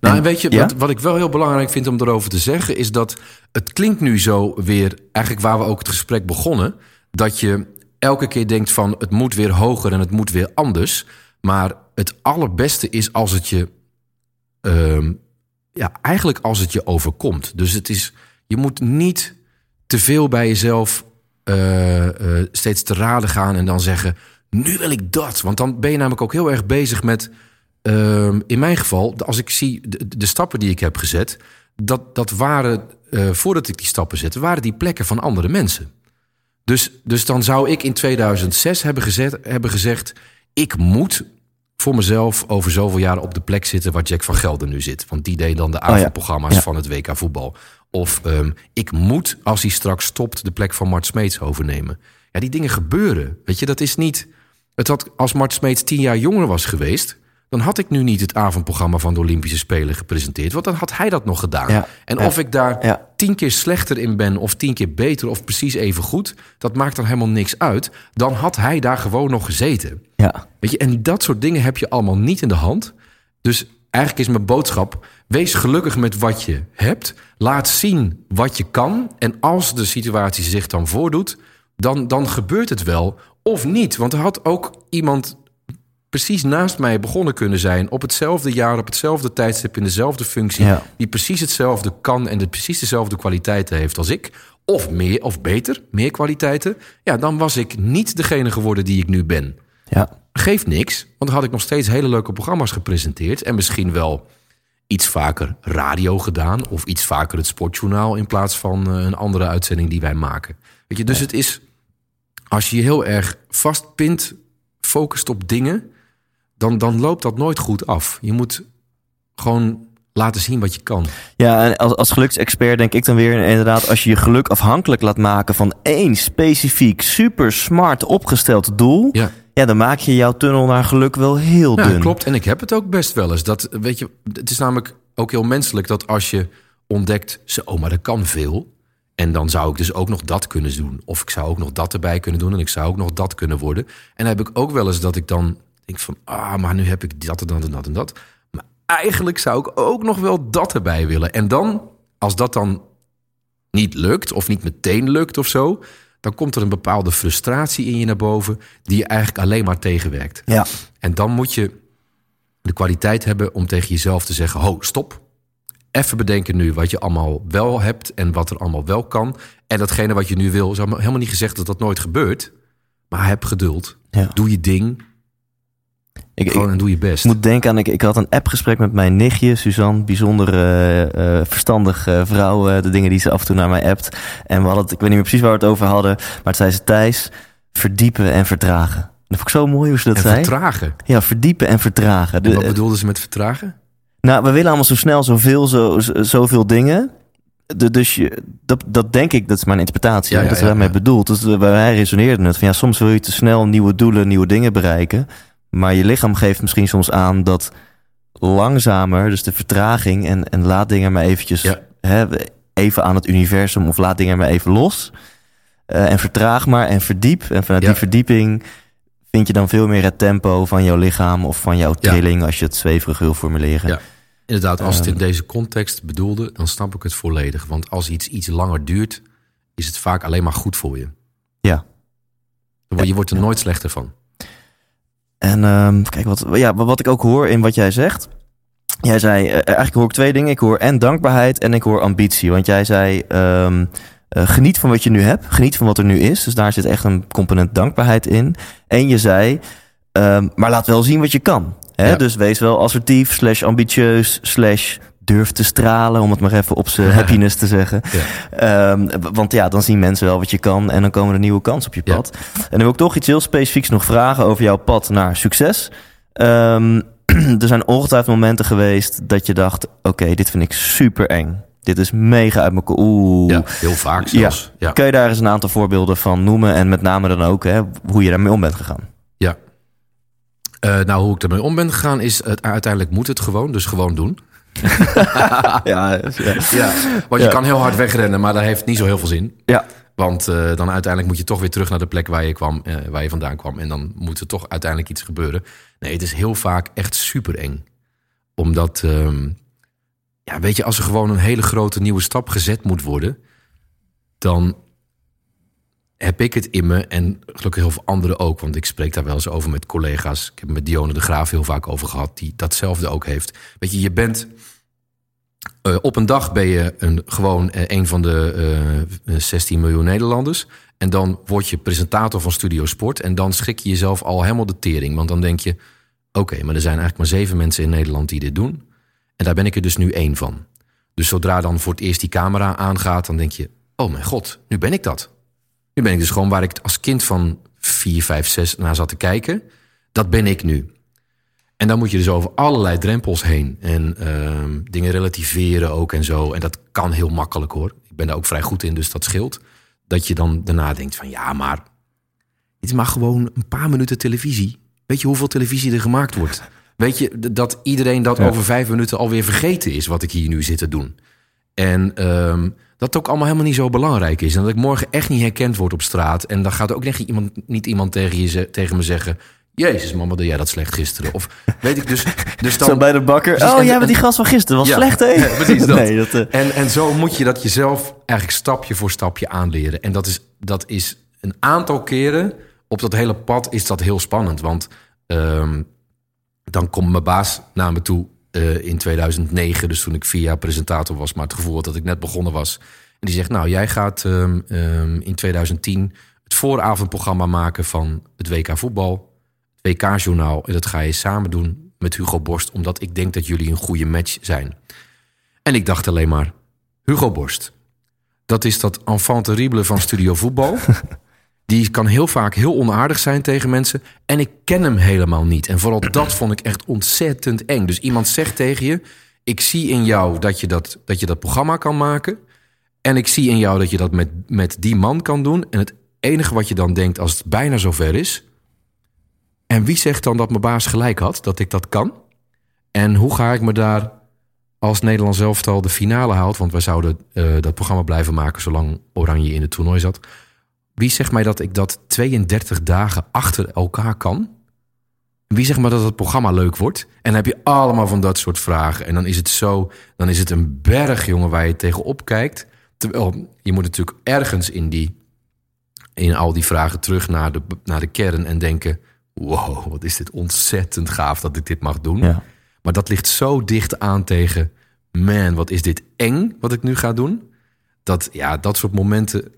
nou, en weet je, ja? wat, wat ik wel heel belangrijk vind om erover te zeggen, is dat het klinkt nu zo weer, eigenlijk waar we ook het gesprek begonnen, dat je elke keer denkt van het moet weer hoger en het moet weer anders. Maar het allerbeste is als het je, um, ja, eigenlijk als het je overkomt. Dus het is, je moet niet te veel bij jezelf uh, uh, steeds te raden gaan en dan zeggen, nu wil ik dat. Want dan ben je namelijk ook heel erg bezig met Uh, in mijn geval, als ik zie de, de, stappen die ik heb gezet, dat, dat waren, uh, voordat ik die stappen zette, waren die plekken van andere mensen. Dus, dus dan zou ik in 2006 hebben, gezet, hebben gezegd: ik moet voor mezelf over zoveel jaren op de plek zitten waar Jack van Gelder nu zit. Want die deed dan de avondprogramma's oh ja. ja. van het WK voetbal. Of um, ik moet, als hij straks stopt, de plek van Mart Smeets overnemen. Ja, die dingen gebeuren. Weet je, dat is niet. Het had, als Mart Smeets tien jaar jonger was geweest dan had ik nu niet het avondprogramma van de Olympische Spelen gepresenteerd. Want dan had hij dat nog gedaan. Ja, en ja, of ik daar ja. tien keer slechter in ben, of tien keer beter, of precies even goed, dat maakt dan helemaal niks uit. Dan had hij daar gewoon nog gezeten. Ja. Weet je, en dat soort dingen heb je allemaal niet in de hand. Dus eigenlijk is mijn boodschap: wees gelukkig met wat je hebt. Laat zien wat je kan. En als de situatie zich dan voordoet, dan, dan gebeurt het wel. Of niet. Want er had ook iemand precies naast mij begonnen kunnen zijn. op hetzelfde jaar, op hetzelfde tijdstip, in dezelfde functie. Ja. die precies hetzelfde kan en de precies dezelfde kwaliteiten heeft als ik. Of meer of beter, meer kwaliteiten. Ja, dan was ik niet degene geworden die ik nu ben. Ja. Geeft niks, want dan had ik nog steeds hele leuke programma's gepresenteerd. En misschien wel iets vaker radio gedaan. Of iets vaker het sportjournaal in plaats van eh, een andere uitzending die wij maken. Weet je, dus het is. Als je je heel erg vastpint, focust op dingen. Dan, dan loopt dat nooit goed af. Je moet gewoon laten zien wat je kan. Ja, en als, als geluksexpert denk ik dan weer inderdaad... als je je geluk afhankelijk laat maken van één specifiek... super smart opgesteld doel... Ja. Ja, dan maak je jouw tunnel naar geluk wel heel Ja, dun. klopt. En ik heb het ook best wel eens. Dat, weet je, het is namelijk ook heel menselijk dat als je ontdekt, oh, maar dat kan veel. En dan zou ik dus ook nog dat kunnen doen. Of ik zou ook nog dat erbij kunnen doen. En ik zou ook nog dat kunnen worden. En dan heb ik ook wel eens dat ik dan denk van, ah, maar nu heb ik dat en dat en dat en dat. Maar eigenlijk zou ik ook nog wel dat erbij willen. En dan, als dat dan niet lukt of niet meteen lukt of zo, dan komt er een bepaalde frustratie in je naar boven die je eigenlijk alleen maar tegenwerkt. Ja. En dan moet je de kwaliteit hebben om tegen jezelf te zeggen: ho, stop. Even bedenken nu wat je allemaal wel hebt en wat er allemaal wel kan. En datgene wat je nu wil, is helemaal niet gezegd dat dat nooit gebeurt. Maar heb geduld. Ja. Doe je ding. Ik, Gewoon ik en doe je best. moet denken aan, ik, ik had een appgesprek met mijn nichtje, Suzanne. Bijzonder eh, eh, verstandig eh, vrouw, de dingen die ze af en toe naar mij appt. En we hadden het, ik weet niet meer precies waar we het over hadden. Maar het zei ze, Thijs, verdiepen en vertragen. Dat vond ik zo mooi hoe ze dat en zei. vertragen. Ja, verdiepen en vertragen. En wat bedoelden ze met vertragen? Nou, we willen allemaal zo snel zoveel, zo, zo- zoveel dingen. De- dus je, dat, dat denk ik, dat is mijn interpretatie. Ja, hè, ja, dat is ja, daarmee bedoeld. Dus wij resoneerden het van ja, soms wil je te snel nieuwe doelen, nieuwe dingen bereiken. Maar je lichaam geeft misschien soms aan dat langzamer, dus de vertraging en, en laat dingen maar eventjes Ja. hè, even aan het universum of laat dingen maar even los. Eh, en vertraag maar en verdiep. En vanuit Ja. die verdieping vind je dan veel meer het tempo van jouw lichaam of van jouw Ja. trilling, als je het zweverig wil formuleren. Ja. Inderdaad, als het in Ehm. deze context bedoelde, dan snap ik het volledig. Want als iets iets langer duurt, is het vaak alleen maar goed voor je. Ja. Je wordt er nooit slechter van. En ehm, kijk, wat, ja, wat ik ook hoor in wat jij zegt. Jij zei, eh, eigenlijk hoor ik twee dingen. Ik hoor en dankbaarheid en ik hoor ambitie. Want jij zei, ehm, eh, geniet van wat je nu hebt. Geniet van wat er nu is. Dus daar zit echt een component dankbaarheid in. En je zei, ehm, maar laat wel zien wat je kan. Hè? Ja. Dus wees wel assertief, slash ambitieus, slash durf te stralen. Om het maar even op zijn happiness te zeggen. Ja. Ehm, want ja, dan zien mensen wel wat je kan en dan komen er nieuwe kansen op je Ja. pad. En dan wil ik toch iets heel specifieks nog vragen over jouw pad naar succes. Ehm, er zijn ongetwijfeld momenten geweest dat je dacht: oké, dit vind ik super eng. Dit is mega uit mijn Oeh. Ja, heel vaak zelfs. Ja. Kun je daar eens een aantal voorbeelden van noemen? En met name dan ook hè, hoe je daarmee om bent gegaan. Ja. Eh, nou, hoe ik ermee om ben gegaan is, het, uiteindelijk moet het gewoon, dus gewoon doen. ja, ja. Ja, want je kan heel hard wegrennen, maar dat heeft niet zo heel veel zin. ja. Want eh, dan uiteindelijk moet je toch weer terug naar de plek waar je, kwam, eh, waar je vandaan kwam. En dan moet er toch uiteindelijk iets gebeuren. Nee, het is heel vaak echt super eng. Omdat, ehm, ja, weet je, als er gewoon een hele grote nieuwe stap gezet moet worden, dan heb ik het in me en gelukkig heel veel anderen ook. Want ik spreek daar wel eens over met collega's. Ik heb met Dione de Graaf heel vaak over gehad, die datzelfde ook heeft. Weet je, je bent eh, op een dag ben je een, gewoon eh, een van de eh 16 miljoen Nederlanders. En dan word je presentator van Studio Sport. En dan schrik je jezelf al helemaal de tering. Want dan denk je, oké, maar er zijn eigenlijk maar zeven mensen in Nederland die dit doen. En daar ben ik er dus nu één van. Dus zodra dan voor het eerst die camera aangaat, dan denk je, oh mijn god, nu ben ik dat. Nu ben ik dus gewoon waar ik als kind van 4, 5, 6 naar zat te kijken. Dat ben ik nu. En dan moet je dus over allerlei drempels heen. En ehm, dingen relativeren ook en zo. En dat kan heel makkelijk hoor. Ik ben daar ook vrij goed in, dus dat scheelt. Dat je dan daarna denkt van ja, maar... Het is maar gewoon een paar minuten televisie. Weet je hoeveel televisie er gemaakt wordt? Weet je dat iedereen dat Ja. over vijf minuten alweer vergeten is... wat ik hier nu zit te doen. En ehm, dat het ook allemaal helemaal niet zo belangrijk is. En dat ik morgen echt niet herkend word op straat. En dan gaat ook echt iemand, niet iemand tegen, je, tegen me zeggen... Jezus man, wat deed jij dat slecht gisteren? Of weet ik dus... dus Zo bij de bakker. Precies, oh, en- jij bent die gast van gisteren. Was Ja, slecht, hè? ja, precies dat. Nee, dat... eh, En, en zo moet je dat jezelf eigenlijk stapje voor stapje aanleren. En dat is, dat is een aantal keren op dat hele pad is dat heel spannend. Want ehm, dan komt mijn baas naar me toe eh, in 2009. Dus toen ik vier jaar presentator was, maar het gevoel had dat ik net begonnen was. En die zegt, nou, jij gaat ehm, ehm, in 2010 het vooravondprogramma maken van het WK voetbal. Het WK-journaal. En dat ga je samen doen met Hugo Borst. Omdat ik denk dat jullie een goede match zijn. En ik dacht alleen maar, Hugo Borst. Dat is dat enfant terrible van Studio Voetbal. Die kan heel vaak heel onaardig zijn tegen mensen. En ik ken hem helemaal niet. En vooral dat vond ik echt ontzettend eng. Dus iemand zegt tegen je... ik zie in jou dat je dat, dat, je dat programma kan maken. En ik zie in jou dat je dat met, met die man kan doen. En het enige wat je dan denkt als het bijna zover is... en wie zegt dan dat mijn baas gelijk had, dat ik dat kan? En hoe ga ik me daar als Nederlands elftal de finale haalt... want wij zouden eh, dat programma blijven maken zolang Oranje in het toernooi zat... Wie zegt mij dat ik dat 32 dagen achter elkaar kan? Wie zegt mij dat het programma leuk wordt? En dan heb je allemaal van dat soort vragen. En dan is het zo, dan is het een berg, jongen, waar je tegenop kijkt. Terwijl je moet natuurlijk ergens in, die, in al die vragen terug naar de, naar de kern en denken... wow, wat is dit ontzettend gaaf dat ik dit mag doen. ja. Maar dat ligt zo dicht aan tegen... man, wat is dit eng wat ik nu ga doen. Dat, ja, dat soort momenten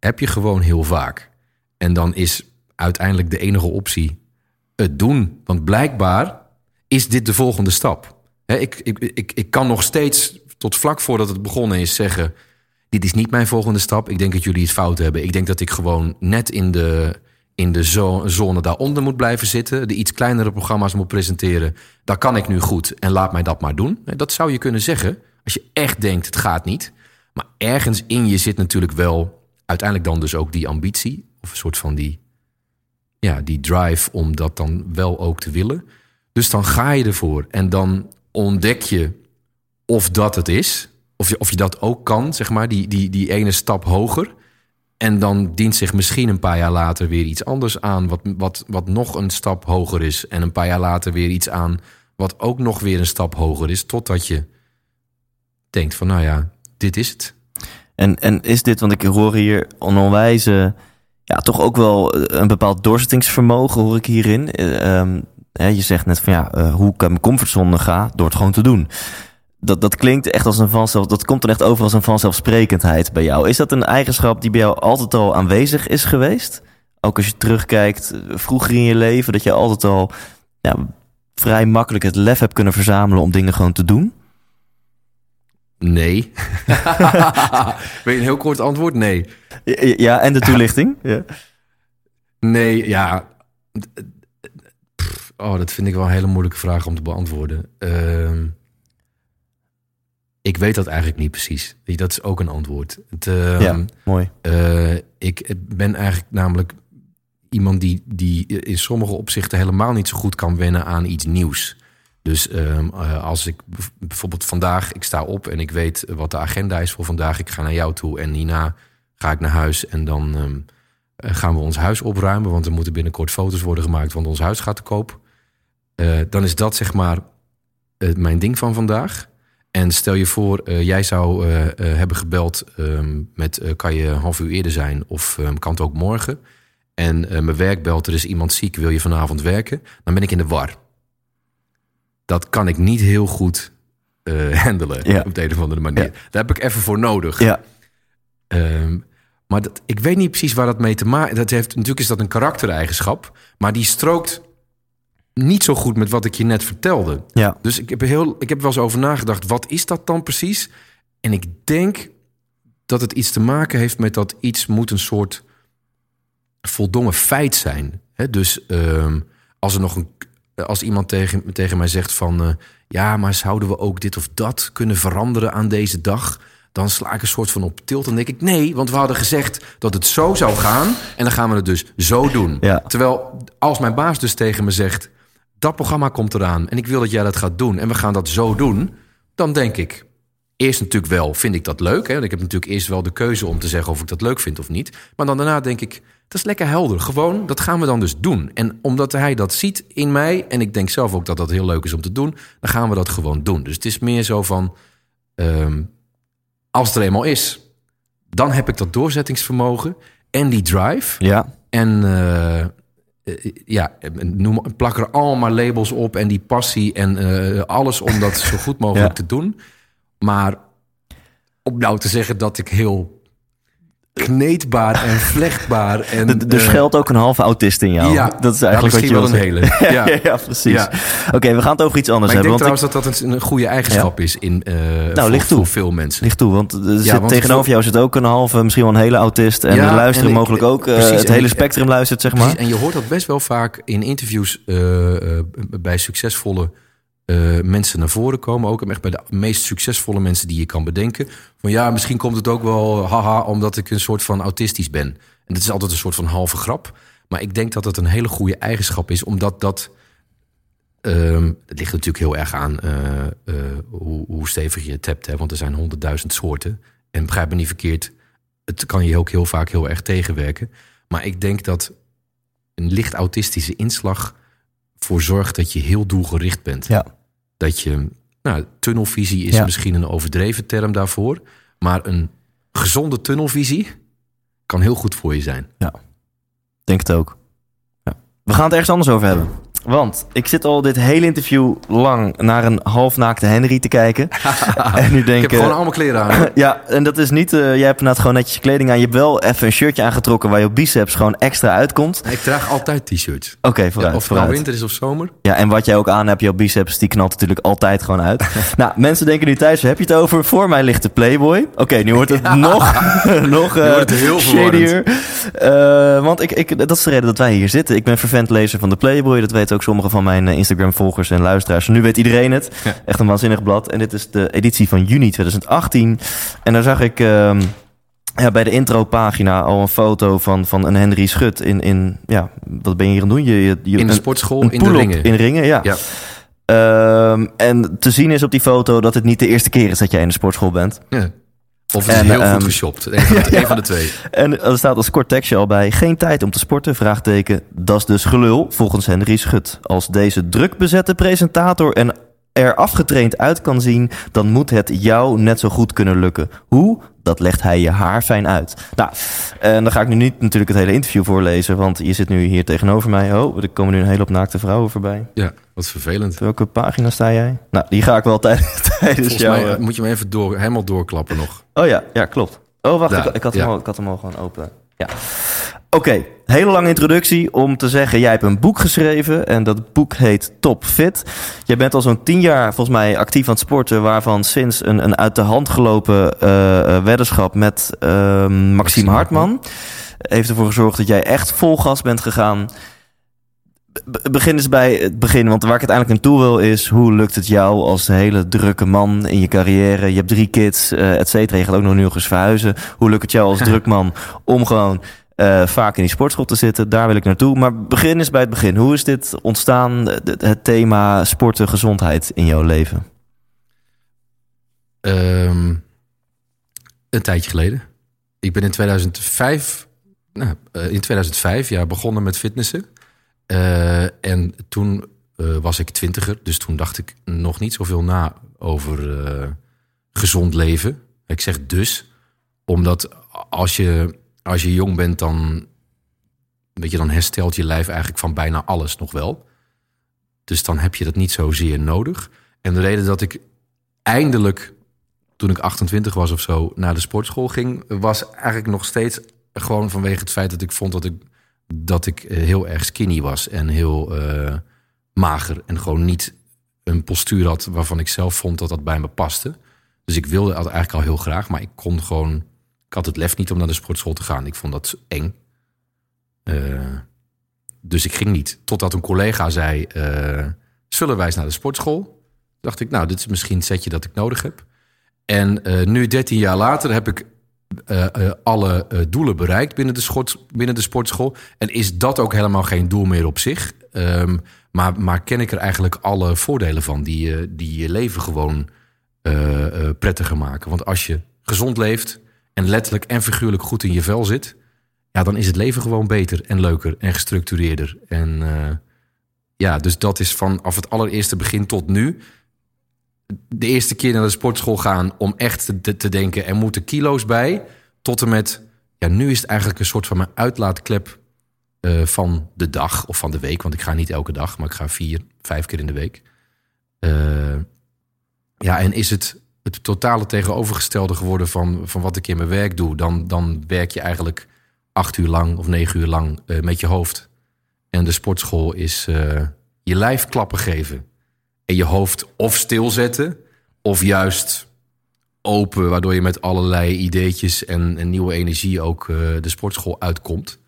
heb je gewoon heel vaak. En dan is uiteindelijk de enige optie het doen. Want blijkbaar is dit de volgende stap. Ik, ik, ik, ik kan nog steeds tot vlak voordat het begonnen is zeggen... dit is niet mijn volgende stap. Ik denk dat jullie het fout hebben. Ik denk dat ik gewoon net in de, in de zo- zone daaronder moet blijven zitten. De iets kleinere programma's moet presenteren. Dat kan ik nu goed en laat mij dat maar doen. Dat zou je kunnen zeggen als je echt denkt het gaat niet. Maar ergens in je zit natuurlijk wel uiteindelijk dan dus ook die ambitie. Of een soort van die, ja, die drive om dat dan wel ook te willen. Dus dan ga je ervoor en dan ontdek je of dat het is. Of je, of je dat ook kan, zeg maar, die, die, die ene stap hoger. En dan dient zich misschien een paar jaar later weer iets anders aan, wat, wat, wat nog een stap hoger is. En een paar jaar later weer iets aan, wat ook nog weer een stap hoger is. Totdat je denkt van, nou ja, dit is het. En, en is dit, want ik hoor hier een onwijze, ja, toch ook wel een bepaald doorzettingsvermogen hoor ik hierin. Eh, ehm, je zegt net van ja, eh, hoe ik mijn comfortzone ga door het gewoon te doen. Dat, dat klinkt echt als een vanzelf, dat komt dan echt over als een vanzelfsprekendheid bij jou. Is dat een eigenschap die bij jou altijd al aanwezig is geweest? Ook als je terugkijkt, eh, vroeger in je leven, dat je altijd al ja, vrij makkelijk het lef hebt kunnen verzamelen om dingen gewoon te doen? Nee. Wil je een heel kort antwoord? Nee. Ja, en de toelichting? Ja. Nee, ja. Oh, dat vind ik wel een hele moeilijke vraag om te beantwoorden. Ehm, ik weet dat eigenlijk niet precies. Weet Dat is ook een antwoord. Het, ehm, ja, mooi. eh, ik ben eigenlijk namelijk iemand die, die in sommige opzichten helemaal niet zo goed kan wennen aan iets nieuws. Dus ehm, eh, als ik bijv- bijvoorbeeld vandaag, ik sta op en ik weet wat de agenda is voor vandaag. Ik ga naar jou toe en hierna ga ik naar huis en dan ehm, eh, gaan we ons huis opruimen. Want er moeten binnenkort foto's worden gemaakt, want ons huis gaat te koop. Eh, dan is dat zeg maar mijn ding van vandaag. En stel je voor, jij zou hebben gebeld ehm, met kan je een half uur eerder zijn of kan het ook morgen. En mijn werk belt, er is iemand ziek, wil je vanavond werken? Dan ben ik in de war. Dat kan ik niet heel goed eh, handelen Ja. op de een of andere manier. Ja. Daar heb ik even voor nodig. Ja, Ehm, maar dat, ik weet niet precies waar dat mee te maken dat heeft Natuurlijk is dat een karaktereigenschap, maar die strookt niet zo goed met wat ik je net vertelde. ja. Dus ik heb, heel, ik heb wel eens over nagedacht, wat is dat dan precies? En ik denk dat het iets te maken heeft met dat iets moet een soort voldongen feit zijn. Hè? Dus ehm, als er nog een, als iemand tegen, tegen mij zegt van, eh, ja, maar zouden we ook dit of dat kunnen veranderen aan deze dag? Dan sla ik een soort van op tilt. Dan denk ik, nee, want we hadden gezegd dat het zo zou gaan. En dan gaan we het dus zo doen. Ja. Terwijl als mijn baas dus tegen me zegt, dat programma komt eraan en ik wil dat jij dat gaat doen en we gaan dat zo doen, dan denk ik eerst natuurlijk wel, vind ik dat leuk? Hè? Want Ik heb natuurlijk eerst wel de keuze om te zeggen of ik dat leuk vind of niet. Maar dan daarna denk ik, Dat is lekker helder. Gewoon, dat gaan we dan dus doen. En omdat hij dat ziet in mij, en ik denk zelf ook dat dat heel leuk is om te doen, dan gaan we dat gewoon doen. Dus het is meer zo van, ehm, als het er eenmaal is, dan heb ik dat doorzettingsvermogen en die drive. Ja. En eh, eh, ja, noem, plak er allemaal labels op en die passie en eh, alles om dat zo goed mogelijk Ja. te doen. Maar om nou te zeggen dat ik heel kneedbaar en vlechtbaar en eh, schuilt ook een halve autist in jou. ja, dat is eigenlijk ja, misschien wat je wel een hele. Ja. ja, precies. Oké, we gaan het over iets anders Maar ik denk hebben. Want trouwens dat dat een, een goede eigenschap is in eh voor, licht toe. voor veel mensen. Ligt toe, want er zit, want tegenover veel- jou zit ook een halve, misschien wel een hele autist. En de luisteren en ik- mogelijk ook. eh, precies, het hele spectrum luistert, zeg maar. Precies, en je hoort dat best wel vaak in interviews eh, eh, bij succesvolle eh, mensen naar voren komen. Ook echt bij de meest succesvolle mensen die je kan bedenken. Van ja, misschien komt het ook wel haha, omdat ik een soort van autistisch ben. En dat is altijd een soort van halve grap. Maar ik denk dat het een hele goede eigenschap is, omdat dat. ehm, het ligt natuurlijk heel erg aan eh, eh, hoe, hoe stevig je het hebt. Hè? Want er zijn honderdduizend soorten. En begrijp me niet verkeerd, het kan je ook heel vaak heel erg tegenwerken. Maar ik denk dat een licht autistische inslag voor zorgt dat je heel doelgericht bent. Ja. Dat je, nou, tunnelvisie is Ja. misschien een overdreven term daarvoor. Maar een gezonde tunnelvisie kan heel goed voor je zijn. Denk het ook. Ja. We gaan het ergens anders over hebben. Want ik zit al dit hele interview lang naar een halfnaakte Henry te kijken. en nu Ik denk heb ik... gewoon allemaal kleren aan. Ja, en dat is niet... eh, jij hebt inderdaad gewoon netjes je kleding aan. Je hebt wel even een shirtje aangetrokken waar je biceps gewoon extra uitkomt. Ik draag altijd t-shirts. Oké, Ja, vooruit, of het nou winter is of zomer. Ja, en wat jij ook aan hebt, jouw biceps, die knalt natuurlijk altijd gewoon uit. nou, mensen denken nu thuis, heb je het over? Voor mij ligt de Playboy. Oké, nu wordt het nog, nog eh wordt het heel shadier. Eh, want ik, ik, dat is de reden dat wij hier zitten. Ik ben vervent lezer van de Playboy. Dat weten ook sommige van mijn eh, Instagram-volgers en luisteraars. Nu weet iedereen het. Ja. Echt een waanzinnig blad. En dit is de editie van juni 2018. En daar zag ik... ehm, ja, bij de intro-pagina al een foto van, van een Henry Schut in, in... Ja, wat ben je hier aan het doen? Je, je, je- In de sportschool, een in de ringen. In ringen, ja. Ja. Ehm, en te zien is op die foto dat het niet de eerste keer is dat jij in de sportschool bent. Ja. Of het is En, heel ehm, goed geshopt. Een van, de, een van de twee. En er staat als kort tekstje al bij: geen tijd om te sporten? Vraagteken. Dat is dus gelul, volgens Henry Schut. Als deze druk bezette presentator en er afgetraind uit kan zien, dan moet het jou net zo goed kunnen lukken. Hoe? Dat legt hij je haar fijn uit. Nou, en dan ga ik nu niet natuurlijk het hele interview voorlezen, want je zit nu hier tegenover mij. Oh, er komen nu een hele hoop naakte vrouwen voorbij. Ja, wat vervelend. Welke pagina sta jij? Nou, die ga ik wel tijdens, tijdens jou... mij eh, moet je hem even door, helemaal doorklappen nog. Oh ja, ja, klopt. Oh, wacht, Daar, ik, ik, had ja. hem al, ik had hem al gewoon open. Ja. Oké, hele lange introductie om te zeggen... jij hebt een boek geschreven en dat boek heet Top Fit. Jij bent al zo'n tien jaar volgens mij actief aan het sporten... waarvan sinds een, een uit de hand gelopen eh, weddenschap met eh, Maxime Maxime Hartman... heeft ervoor gezorgd dat jij echt vol gas bent gegaan... Be- Begin eens bij het begin, want waar ik uiteindelijk naartoe wil is... hoe lukt het jou als hele drukke man in je carrière? Je hebt drie kids, eh et cetera. Je gaat ook nog nu eens verhuizen. Hoe lukt het jou als druk man om gewoon eh, vaak in die sportschool te zitten? Daar wil ik naartoe. Maar begin eens bij het begin. Hoe is dit ontstaan, het thema sporten, gezondheid in jouw leven? Ehm, een tijdje geleden. Ik ben in 2005, nou, eh, in 2005 ja, begonnen met fitnessen. Eh, en toen was ik twintiger, dus toen dacht ik nog niet zoveel na over gezond leven. Ik zeg dus, omdat als je, als je jong bent, dan, weet je, dan herstelt je lijf eigenlijk van bijna alles nog wel. Dus dan heb je dat niet zozeer nodig. En de reden dat ik eindelijk toen ik 28 was of zo naar de sportschool ging, was eigenlijk nog steeds gewoon vanwege het feit dat ik vond dat ik, dat ik eh, heel erg skinny was en heel eh, mager en gewoon niet een postuur had waarvan ik zelf vond dat dat bij me paste. Dus ik wilde dat eigenlijk al heel graag, maar ik kon gewoon, ik had het lef niet om naar de sportschool te gaan. Ik vond dat eng. Eh, dus ik ging niet. Totdat een collega zei, eh, zullen wij naar de sportschool? Dacht ik, nou, dit is misschien een setje dat ik nodig heb. En eh, nu, 13 jaar later, heb ik alle doelen bereikt binnen de, binnen de sportschool. En is dat ook helemaal geen doel meer op zich. Ehm, maar, maar ken ik er eigenlijk alle voordelen van, die, die je leven gewoon prettiger maken. Want als je gezond leeft en letterlijk en figuurlijk goed in je vel zit. ja, dan is het leven gewoon beter en leuker en gestructureerder. En eh, ja, dus dat is vanaf het allereerste begin tot nu. De eerste keer naar de sportschool gaan om echt te, te denken, er moeten kilo's bij. Tot en met, ja, nu is het eigenlijk een soort van mijn uitlaatklep eh, van de dag of van de week. Want ik ga niet elke dag, maar ik ga vier, vijf keer in de week. Eh, ja, en is het het totale tegenovergestelde geworden van, van wat ik in mijn werk doe. Dan, dan werk je eigenlijk acht uur lang of negen uur lang eh, met je hoofd. En de sportschool is eh, je lijf klappen geven. En je hoofd of stilzetten, of juist open, waardoor je met allerlei ideetjes en, en nieuwe energie ook eh, de sportschool uitkomt.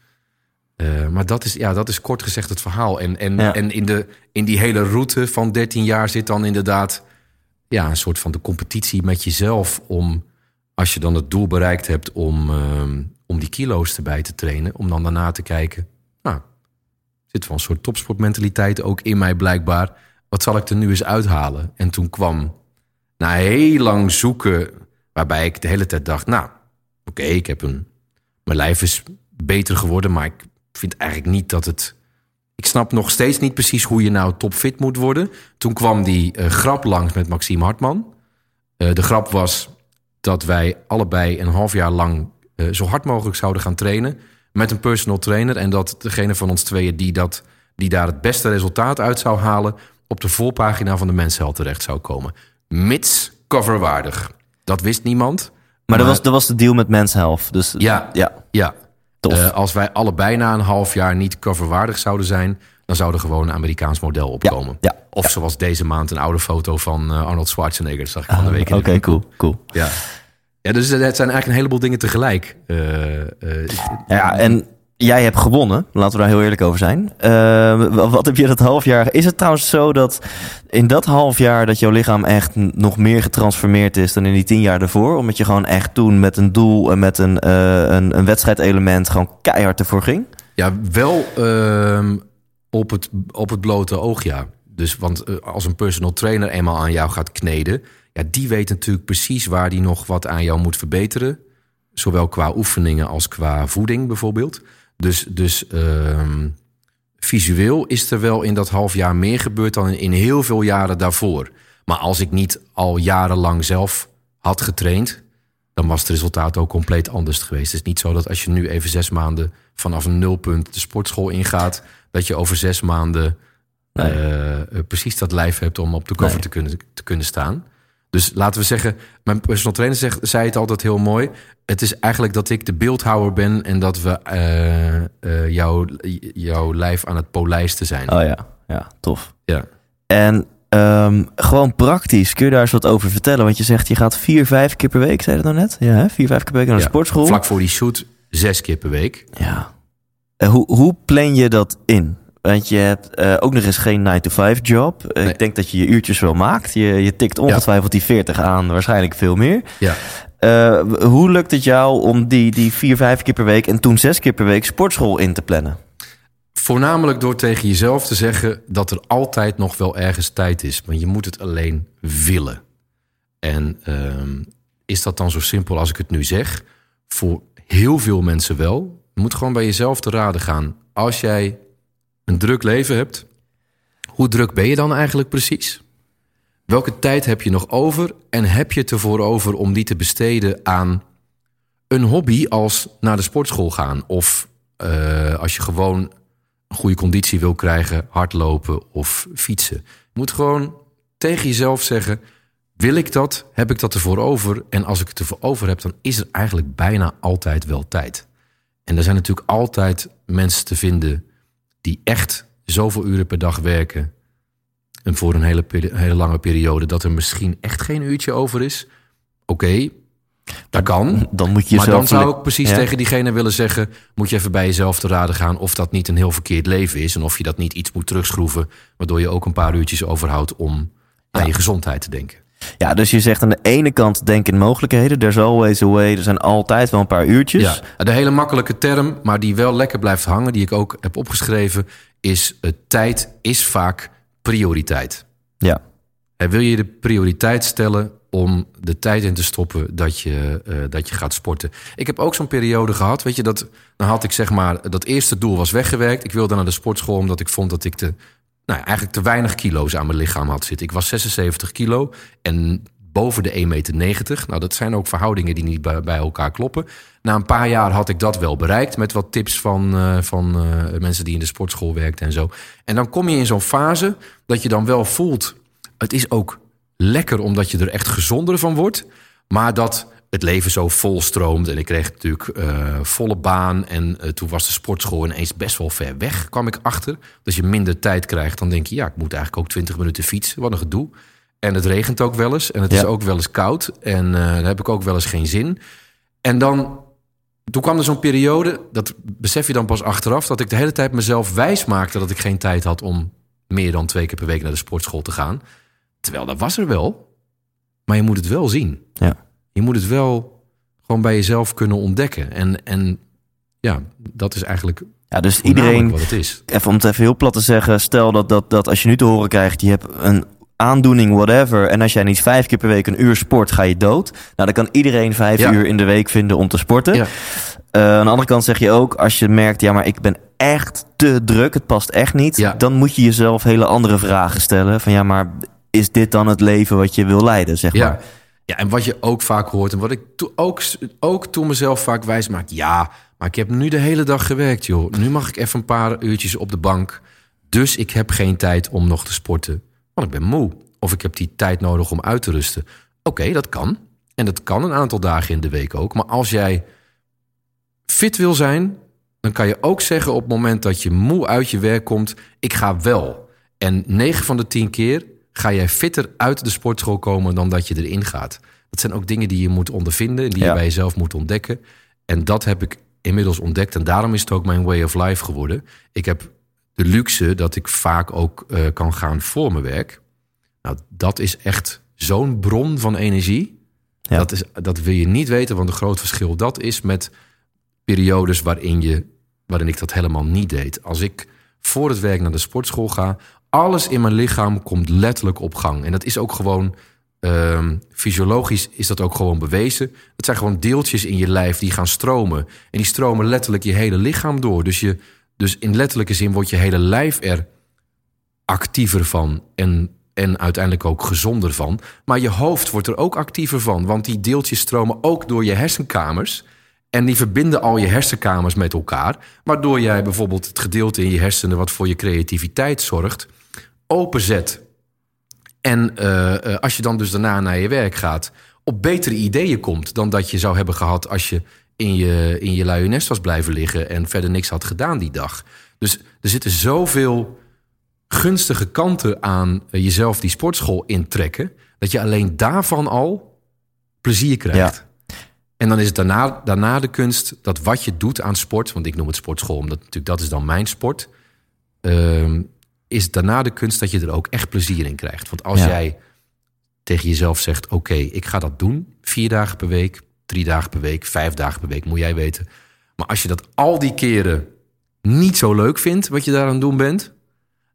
Maar dat is, ja, dat is kort gezegd het verhaal. En, en, Ja. en in, de, in die hele route van 13 jaar zit dan inderdaad ja, een soort van de competitie met jezelf. Om als je dan het doel bereikt hebt om, ehm, om die kilo's erbij te trainen, om dan daarna te kijken. Nou, zit wel een soort topsportmentaliteit ook in mij blijkbaar. Wat zal ik er nu eens uithalen? En toen kwam na heel lang zoeken, waarbij ik de hele tijd dacht: Nou, oké, ik heb een. Mijn lijf is beter geworden, maar ik vind eigenlijk niet dat het. Ik snap nog steeds niet precies hoe je nou topfit moet worden. Toen kwam die eh, grap langs met Maxime Hartman. Eh, de grap was dat wij allebei een half jaar lang eh, zo hard mogelijk zouden gaan trainen met een personal trainer. En dat degene van ons tweeën die, dat, die daar het beste resultaat uit zou halen, op de voorpagina van de Mensheld terecht zou komen. Mits coverwaardig. Dat wist niemand. Maar dat was, dat was de deal met Men's Health. Dus Ja, ja. ja. Eh, als wij allebei na een half jaar niet coverwaardig zouden zijn, dan zou er gewoon een Amerikaans model opkomen. ja, Of zoals deze maand een oude foto van eh, Arnold Schwarzenegger. Dat zag ik van de week. in Oké, cool, cool. Ja. ja, dus het zijn eigenlijk een heleboel dingen tegelijk. Eh, eh, Ja, en jij hebt gewonnen. Laten we daar heel eerlijk over zijn. Eh, wat heb je dat half jaar? Is het trouwens zo dat in dat half jaar dat jouw lichaam echt nog meer getransformeerd is dan in die tien jaar daarvoor? Omdat je gewoon echt toen met een doel en met een, eh een, een wedstrijdelement gewoon keihard ervoor ging? Ja, wel ehm, op, het, op het blote oog, ja. Dus, want eh, als een personal trainer eenmaal aan jou gaat kneden... ja, die weet natuurlijk precies waar die nog wat aan jou moet verbeteren. Zowel qua oefeningen als qua voeding bijvoorbeeld. Dus, dus ehm, visueel is er wel in dat half jaar meer gebeurd... dan in, heel veel jaren daarvoor. Maar als ik niet al jarenlang zelf had getraind dan was het resultaat ook compleet anders geweest. Het is niet zo dat als je nu even zes maanden vanaf een nulpunt de sportschool ingaat, dat je over zes maanden Nee. eh, precies dat lijf hebt om op de cover Nee. te, kunnen, te kunnen staan. Dus laten we zeggen, mijn personal trainer zegt, zei het altijd heel mooi. Het is eigenlijk dat ik de beeldhouwer ben en dat we eh, eh, jouw, jouw lijf aan het polijsten zijn. Oh ja, ja, tof. Ja. En ehm, gewoon praktisch, kun je daar eens wat over vertellen? Want je zegt je gaat vier, vijf keer per week, zei je dat nou net? Ja, hè? vier, vijf keer per week naar de Ja, sportschool. Vlak voor die shoot zes keer per week. Ja. Eh, hoe, hoe plan je dat in? Want je hebt eh, ook nog eens geen 9-to-5 job. Nee. Ik denk dat je je uurtjes wel maakt. Je, je tikt ongetwijfeld die 40 aan, waarschijnlijk veel meer. Ja. Eh, hoe lukt het jou om die, die vier, vijf keer per week en toen zes keer per week sportschool in te plannen? Voornamelijk door tegen jezelf te zeggen dat er altijd nog wel ergens tijd is. Maar je moet het alleen willen. En ehm, is dat dan zo simpel als ik het nu zeg? Voor heel veel mensen wel. Je moet gewoon bij jezelf te raden gaan. Als jij een druk leven hebt, hoe druk ben je dan eigenlijk precies? Welke tijd heb je nog over? En heb je het ervoor over om die te besteden aan een hobby als naar de sportschool gaan? Of eh, als je gewoon een goede conditie wil krijgen, hardlopen of fietsen. Je moet gewoon tegen jezelf zeggen: wil ik dat? Heb ik dat ervoor over? En als ik het ervoor over heb, dan is er eigenlijk bijna altijd wel tijd. En er zijn natuurlijk altijd mensen te vinden die echt zoveel uren per dag werken. En voor een hele, hele lange periode, dat er misschien echt geen uurtje over is. Oké, dat kan. Dan moet je Maar dan zou ik precies Ja. tegen diegene willen zeggen... moet je even bij jezelf te raden gaan of dat niet een heel verkeerd leven is... en of je dat niet iets moet terugschroeven... waardoor je ook een paar uurtjes overhoudt om aan je gezondheid te denken. Ja, dus je zegt aan de ene kant denk in mogelijkheden. There's always a way. Er zijn altijd wel een paar uurtjes. Ja, de hele makkelijke term, maar die wel lekker blijft hangen... die ik ook heb opgeschreven, is... eh, tijd is vaak prioriteit. ja. Hè, wil je de prioriteit stellen om de tijd in te stoppen dat je, eh, dat je gaat sporten? Ik heb ook zo'n periode gehad, weet je, dat, dan had ik zeg maar, dat eerste doel was weggewerkt. Ik wilde naar de sportschool omdat ik vond dat ik te, nou, eigenlijk te weinig kilo's aan mijn lichaam had zitten. Ik was 76 kilo en boven de 1,90 meter. Nou, dat zijn ook verhoudingen die niet bij, bij elkaar kloppen. Na een paar jaar had ik dat wel bereikt met wat tips van, eh, van eh, mensen die in de sportschool werkten en zo. En dan kom je in zo'n fase dat je dan wel voelt, het is ook lekker omdat je er echt gezonder van wordt, maar dat het leven zo vol stroomt. En ik kreeg natuurlijk eh, volle baan. En eh, toen was de sportschool ineens best wel ver weg, kwam ik achter. Als je minder tijd krijgt, dan denk je... ja, ik moet eigenlijk ook 20 minuten fietsen. Wat een gedoe. En het regent ook wel eens. En het is ook wel eens koud. En eh daar heb ik ook wel eens geen zin. En dan... Toen kwam er zo'n periode, dat besef je dan pas achteraf... dat ik de hele tijd mezelf wijs maakte dat ik geen tijd had... om meer dan twee keer per week naar de sportschool te gaan. Terwijl dat was er wel. Maar je moet het wel zien. Ja. Je moet het wel gewoon bij jezelf kunnen ontdekken. En, en ja, dat is eigenlijk Ja, dus iedereen, wat het is. even om het even heel plat te zeggen, stel dat, dat, dat als je nu te horen krijgt, je hebt een aandoening, whatever, en als jij niet vijf keer per week een uur sport, ga je dood. Nou, dan kan iedereen vijf Ja. uur in de week vinden om te sporten. Ja. Eh, aan de andere kant zeg je ook, als je merkt, ja, maar ik ben echt te druk, het past echt niet, Ja. dan moet je jezelf hele andere vragen stellen. Van ja, maar is dit dan het leven wat je wil leiden, zeg Ja. maar? Ja, en wat je ook vaak hoort... en wat ik ook, ook toen mezelf vaak wijs maak... ja, maar ik heb nu de hele dag gewerkt, joh. Nu mag ik even een paar uurtjes op de bank. Dus ik heb geen tijd om nog te sporten. Want ik ben moe. Of ik heb die tijd nodig om uit te rusten. Oké, dat kan. En dat kan een aantal dagen in de week ook. Maar als jij fit wil zijn... dan kan je ook zeggen op het moment dat je moe uit je werk komt... ik ga wel. En 9 van de 10 keer ga jij fitter uit de sportschool komen... dan dat je erin gaat. Dat zijn ook dingen die je moet ondervinden... die Ja. je bij jezelf moet ontdekken. En dat heb ik inmiddels ontdekt. En daarom is het ook mijn way of life geworden. Ik heb de luxe dat ik vaak ook eh, kan gaan voor mijn werk. Nou, dat is echt zo'n bron van energie. Ja. Dat, is, dat wil je niet weten, want een groot verschil dat is met periodes waarin, je, waarin ik dat helemaal niet deed. Als ik voor het werk naar de sportschool ga, alles in mijn lichaam komt letterlijk op gang. En dat is ook gewoon, ehm, fysiologisch is dat ook gewoon bewezen. Het zijn gewoon deeltjes in je lijf die gaan stromen. En die stromen letterlijk je hele lichaam door. Dus, je, dus in letterlijke zin wordt je hele lijf er actiever van en, en uiteindelijk ook gezonder van. Maar je hoofd wordt er ook actiever van, want die deeltjes stromen ook door je hersenkamers. En die verbinden al je hersenkamers met elkaar, waardoor jij bijvoorbeeld het gedeelte in je hersenen wat voor je creativiteit zorgt, openzet. En eh, eh, als je dan dus daarna naar je werk gaat, op betere ideeën komt dan dat je zou hebben gehad als je in je, in je luie nest was blijven liggen en verder niks had gedaan die dag. Dus er zitten zoveel gunstige kanten aan eh, jezelf die sportschool intrekken, dat je alleen daarvan al plezier krijgt. En dan is het daarna, daarna de kunst dat wat je doet aan sport, want ik noem het sportschool, omdat natuurlijk dat is dan mijn sport, ehm, is daarna de kunst dat je er ook echt plezier in krijgt. Want als Ja. jij tegen jezelf zegt, oké, ik ga dat doen, vier dagen per week, drie dagen per week, vijf dagen per week, moet jij weten. Maar als je dat al die keren niet zo leuk vindt, wat je daar aan het doen bent,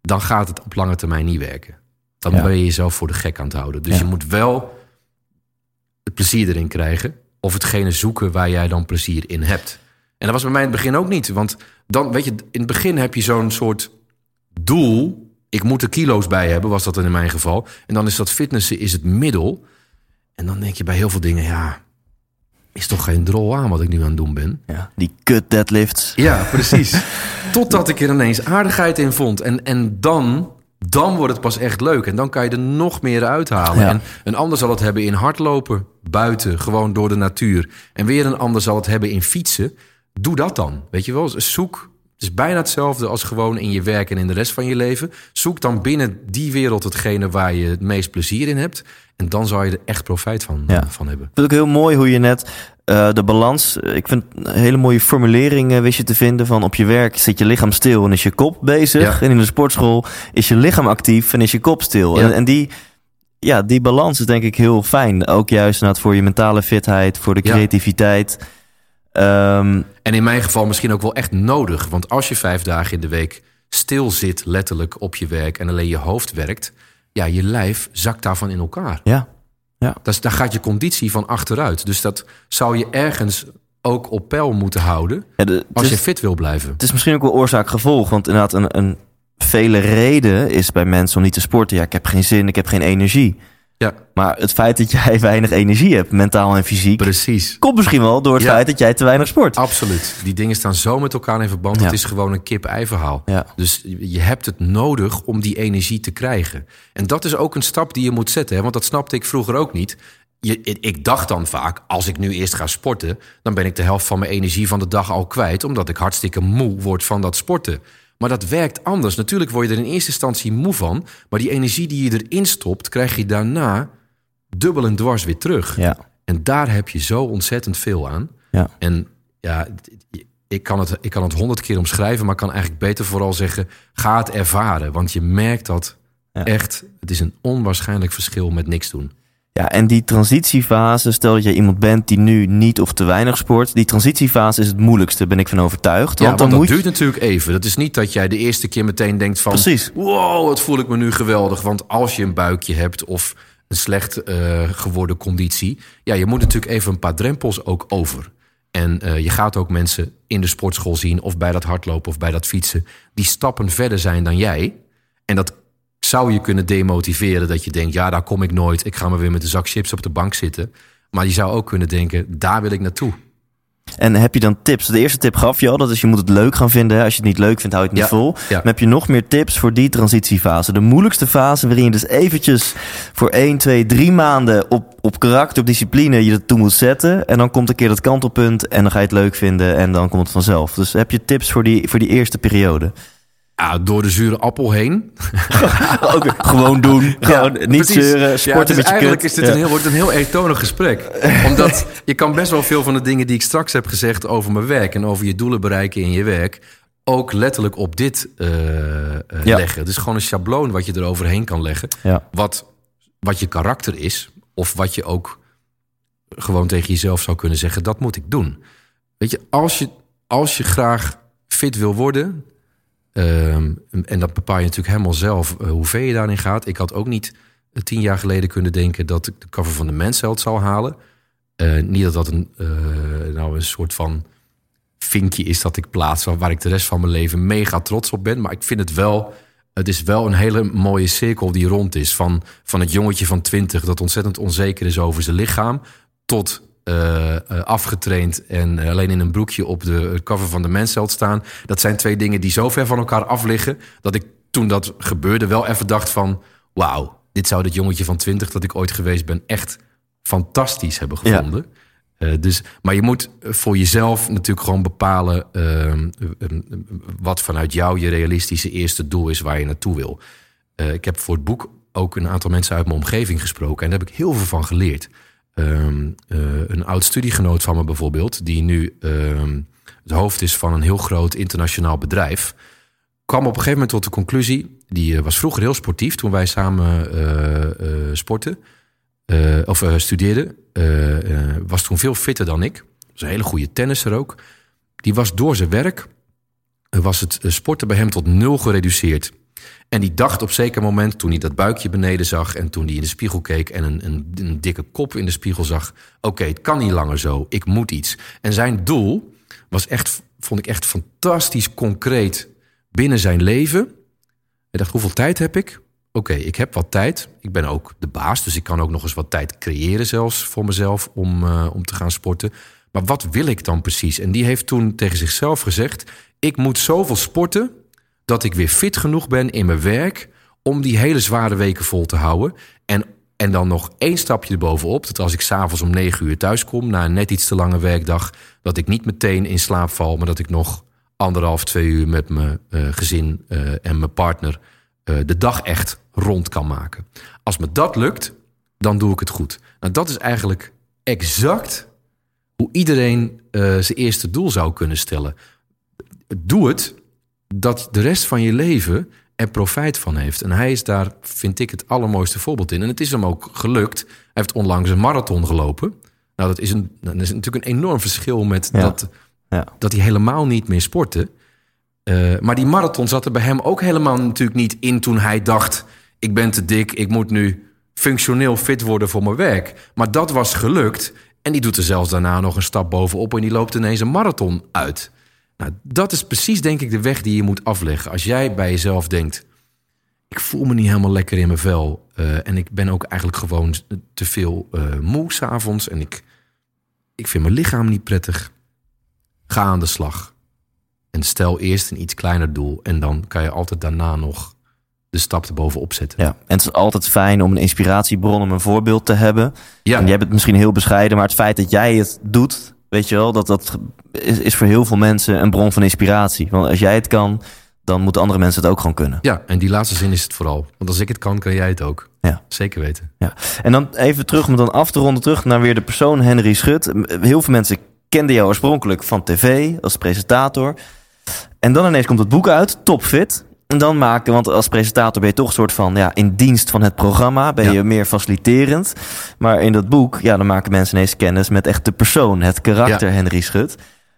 dan gaat het op lange termijn niet werken. Dan Ja. ben je jezelf voor de gek aan het houden. Dus Ja. je moet wel het plezier erin krijgen. Of hetgene zoeken waar jij dan plezier in hebt. En dat was bij mij in het begin ook niet. Want dan, weet je, in het begin heb je zo'n soort doel. Ik moet er kilo's bij hebben, was dat dan in mijn geval. En dan is dat fitnessen is het middel. En dan denk je bij heel veel dingen, ja, is toch geen drol aan wat ik nu aan het doen ben. Ja. Die kut deadlifts. Ja, precies. Totdat ik er ineens aardigheid in vond. En, en dan, dan wordt het pas echt leuk. En dan kan je er nog meer uithalen. Ja. En een ander zal het hebben in hardlopen, buiten, gewoon door de natuur. En weer een ander zal het hebben in fietsen. Doe dat dan. Weet je wel, zoek. Het is bijna hetzelfde als gewoon in je werk en in de rest van je leven. Zoek dan binnen die wereld hetgene waar je het meest plezier in hebt. En dan zal je er echt profijt van, Ja. van hebben. Ik vind het ook heel mooi hoe je net eh, de balans. eh, Ik vind een hele mooie formulering wist je te vinden van op je werk zit je lichaam stil en is je kop bezig. Ja. En in de sportschool is je lichaam actief en is je kop stil. Ja. En, en die, ja, die balans is denk ik heel fijn. Ook juist voor je mentale fitheid, voor de creativiteit. Ehm, En in mijn geval misschien ook wel echt nodig. Want als je vijf dagen in de week stil zit, letterlijk op je werk en alleen je hoofd werkt. ja, je lijf zakt daarvan in elkaar. Ja. Dat is, daar gaat je conditie van achteruit. Dus dat zou je ergens ook op peil moeten houden Ja, de- als is- je fit wil blijven. Het is misschien ook wel oorzaak-gevolg. Want inderdaad, een, een vele reden is bij mensen om niet te sporten. Ja, ik heb geen zin, ik heb geen energie. Ja, Maar het feit dat jij weinig energie hebt, mentaal en fysiek, precies. komt misschien wel door het Ja. feit dat jij te weinig sport. Absoluut. Die dingen staan zo met elkaar in verband. Ja. Het is gewoon een kip-ei verhaal. Ja. Dus je hebt het nodig om die energie te krijgen. En dat is ook een stap die je moet zetten. Hè? Want dat snapte ik vroeger ook niet. Je, ik dacht dan vaak, als ik nu eerst ga sporten... dan ben ik de helft van mijn energie van de dag al kwijt... omdat ik hartstikke moe word van dat sporten. Maar dat werkt anders. Natuurlijk word je er in eerste instantie moe van... maar die energie die je erin stopt... krijg je daarna dubbel en dwars weer terug. Ja. En daar heb je zo ontzettend veel aan. Ja. En ja, ik kan, het, ik kan het honderd keer omschrijven, maar ik kan eigenlijk beter vooral zeggen: ga het ervaren. Want je merkt dat Ja. echt, het is een onwaarschijnlijk verschil met niks doen. Ja, en die transitiefase, stel dat je iemand bent die nu niet of te weinig sport, die transitiefase is het moeilijkste, ben ik van overtuigd. Ja, Want want, dan dat moet duurt natuurlijk even. Dat is niet dat jij de eerste keer meteen denkt van... Precies. wow, wat voel ik me nu geweldig. Want als je een buikje hebt of een slecht eh, geworden conditie... ja, je moet natuurlijk even een paar drempels ook over. En eh, je gaat ook mensen in de sportschool zien... of bij dat hardlopen of bij dat fietsen... die stappen verder zijn dan jij. En dat zou je kunnen demotiveren dat je denkt... ja, daar kom ik nooit. Ik ga maar weer met een zak chips op de bank zitten. Maar je zou ook kunnen denken, daar wil ik naartoe. En heb je dan tips? De eerste tip gaf je al, dat is je moet het leuk gaan vinden. Als je het niet leuk vindt, hou je het niet Ja, vol. ja. Heb je nog meer tips voor die transitiefase? De moeilijkste fase waarin je dus eventjes voor 1, 2, 3 maanden op, op karakter, op discipline je er toe moet zetten. En dan komt een keer dat kantelpunt en dan ga je het leuk vinden en dan komt het vanzelf. Dus heb je tips voor die, voor die eerste periode? Ja, door de zure appel heen. Ook gewoon doen. Gewoon niet precies. zeuren, Ja, sporten is met je Eigenlijk kut. is dit Ja. een heel, wordt het een heel eentonig gesprek. Omdat je kan best wel veel van de dingen die ik straks heb gezegd over mijn werk... en over je doelen bereiken in je werk... ook letterlijk op dit eh, eh, Ja. leggen. Het is gewoon een schabloon wat je eroverheen kan leggen. Ja. Wat, wat je karakter is. Of wat je ook gewoon tegen jezelf zou kunnen zeggen... dat moet ik doen. Weet je, als je, als je graag fit wil worden... Ehm, en dat bepaal je natuurlijk helemaal zelf eh, hoe ver je daarin gaat. Ik had ook niet eh, tien jaar geleden kunnen denken dat ik de cover van de Mensheld zou halen. Eh, niet dat dat een, nou een soort van vinkje is dat ik plaats waar, waar ik de rest van mijn leven mega trots op ben. Maar ik vind het wel, het is wel een hele mooie cirkel die rond is. Van, van het jongetje van twintig dat ontzettend onzeker is over zijn lichaam. Tot eh, eh, afgetraind en eh, alleen in een broekje op de cover van de Mensheld staan. Dat zijn twee dingen die zo ver van elkaar af liggen... dat ik toen dat gebeurde wel even dacht van... wauw, dit zou dat jongetje van twintig dat ik ooit geweest ben... echt fantastisch hebben Ja. gevonden. Dus, maar je moet voor jezelf natuurlijk gewoon bepalen... ehm, eh, wat vanuit jou je realistische eerste doel is... waar je naartoe wil. Ik heb voor het boek ook een aantal mensen uit mijn omgeving gesproken... en daar heb ik heel veel van geleerd. Ehm, eh, een oud studiegenoot van me bijvoorbeeld... die nu ehm, het hoofd is van een heel groot internationaal bedrijf... kwam op een gegeven moment tot de conclusie... die eh, was vroeger heel sportief toen wij samen eh, sportten... eh, of studeerden. was toen veel fitter dan ik. Was een hele goede tennisser ook. Die was door zijn werk... was het sporten bij hem tot nul gereduceerd. En die dacht op zeker moment, toen hij dat buikje beneden zag... en toen hij in de spiegel keek en een, een, een dikke kop in de spiegel zag... oké, het kan niet langer zo, ik moet iets. En zijn doel was echt, vond ik echt fantastisch concreet binnen zijn leven. Hij dacht, hoeveel tijd heb ik? Oké, ik heb wat tijd. Ik ben ook de baas, dus ik kan ook nog eens wat tijd creëren zelfs voor mezelf om, eh, om te gaan sporten. Maar wat wil ik dan precies? En die heeft toen tegen zichzelf gezegd... ik moet zoveel sporten dat ik weer fit genoeg ben in mijn werk... om die hele zware weken vol te houden. En, en dan nog één stapje erbovenop... dat als ik s'avonds om negen uur thuis kom... na een net iets te lange werkdag... dat ik niet meteen in slaap val... maar dat ik nog anderhalf, twee uur met mijn eh, gezin eh, en mijn partner... eh, de dag echt rond kan maken. Als me dat lukt, dan doe ik het goed. Nou, dat is eigenlijk exact hoe iedereen zijn eerste doel zou kunnen stellen. Doe het dat de rest van je leven er profijt van heeft. En hij is daar, vind ik, het allermooiste voorbeeld in. En het is hem ook gelukt. Hij heeft onlangs een marathon gelopen. Nou, dat is, een, dat is natuurlijk een enorm verschil met Ja. dat, Ja. dat hij helemaal niet meer sportte. Eh, maar die marathon zat er bij hem ook helemaal natuurlijk niet in toen hij dacht... ik ben te dik, ik moet nu functioneel fit worden voor mijn werk. Maar dat was gelukt. En die doet er zelfs daarna nog een stap bovenop en die loopt ineens een marathon uit. Nou, dat is precies, denk ik, de weg die je moet afleggen. Als jij bij jezelf denkt: ik voel me niet helemaal lekker in mijn vel. eh, en ik ben ook eigenlijk gewoon te veel eh moe s'avonds. En ik, ik vind mijn lichaam niet prettig. Ga aan de slag. En stel eerst een iets kleiner doel. En dan kan je altijd daarna nog de stap erbovenop zetten. Ja, en het is altijd fijn om een inspiratiebron, om een voorbeeld te hebben. Ja. En jij bent misschien heel bescheiden, maar het feit dat jij het doet, weet je wel, dat, dat is, is voor heel veel mensen een bron van inspiratie. Want als jij het kan, dan moeten andere mensen het ook gewoon kunnen. Ja, en die laatste zin is het vooral. Want als ik het kan, kan jij het ook. Ja. Zeker weten. Ja. En dan even terug, om dan af te ronden, terug naar weer de persoon Henry Schut. Heel veel mensen kenden jou oorspronkelijk van tv, als presentator. En dan ineens komt het boek uit, Topfit. En dan maken, want als presentator ben je toch een soort van ja, in dienst van het programma. Ben je Ja. meer faciliterend. Maar in dat boek, ja, dan maken mensen ineens kennis met echt de persoon, het karakter Ja. Henry Schut.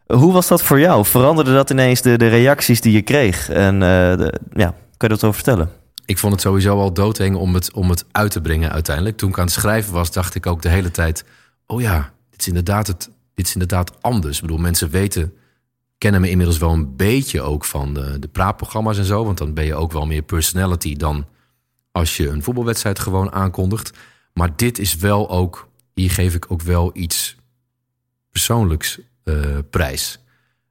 Hoe was dat voor jou? Veranderde dat ineens de, de reacties die je kreeg? En eh, de, ja, kan je dat over vertellen? Ik vond het sowieso al doodeng om het, om het uit te brengen uiteindelijk. Toen ik aan het schrijven was, dacht ik ook de hele tijd... oh ja, dit is inderdaad, het, dit is inderdaad anders. Ik bedoel, mensen weten, kennen me inmiddels wel een beetje ook van de, de praatprogramma's en zo. Want dan ben je ook wel meer personality dan als je een voetbalwedstrijd gewoon aankondigt. Maar dit is wel ook, hier geef ik ook wel iets persoonlijks eh, prijs.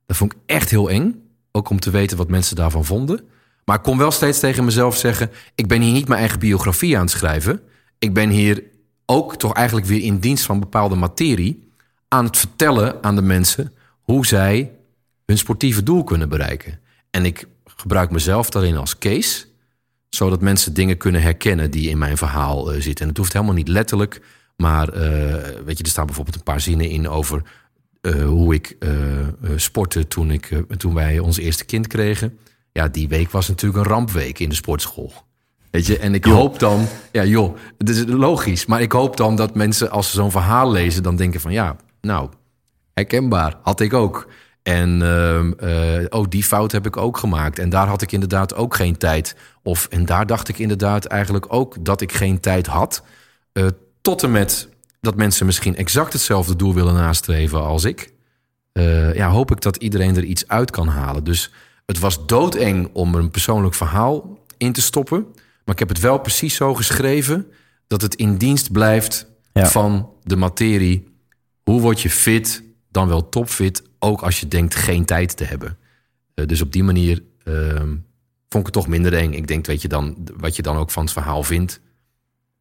Dat vond ik echt heel eng. Ook om te weten wat mensen daarvan vonden. Maar ik kon wel steeds tegen mezelf zeggen: ik ben hier niet mijn eigen biografie aan het schrijven. Ik ben hier ook toch eigenlijk weer in dienst van bepaalde materie aan het vertellen aan de mensen hoe zij hun sportieve doel kunnen bereiken. En ik gebruik mezelf daarin als case, zodat mensen dingen kunnen herkennen die in mijn verhaal eh, zitten. En het hoeft helemaal niet letterlijk, maar eh, weet je, er staan bijvoorbeeld een paar zinnen in over eh, hoe ik sportte toen, ik, toen wij ons eerste kind kregen. Ja, die week was natuurlijk een rampweek in de sportschool. Weet je, en ik hoop dan, ja joh, het is logisch, maar ik hoop dan dat mensen als ze zo'n verhaal lezen, dan denken van ja, nou, herkenbaar, had ik ook. En eh, oh, die fout heb ik ook gemaakt. En daar had ik inderdaad ook geen tijd. Of en daar dacht ik inderdaad eigenlijk ook dat ik geen tijd had. Eh, tot en met dat mensen misschien exact hetzelfde doel willen nastreven als ik. Eh, ja, hoop ik dat iedereen er iets uit kan halen. Dus het was doodeng om een persoonlijk verhaal in te stoppen. Maar ik heb het wel precies zo geschreven dat het in dienst blijft Ja. van de materie. Hoe word je fit, dan wel topfit, ook als je denkt geen tijd te hebben. Eh, dus op die manier ehm, vond ik het toch minder eng. Ik denk, weet je dan, wat je dan ook van het verhaal vindt,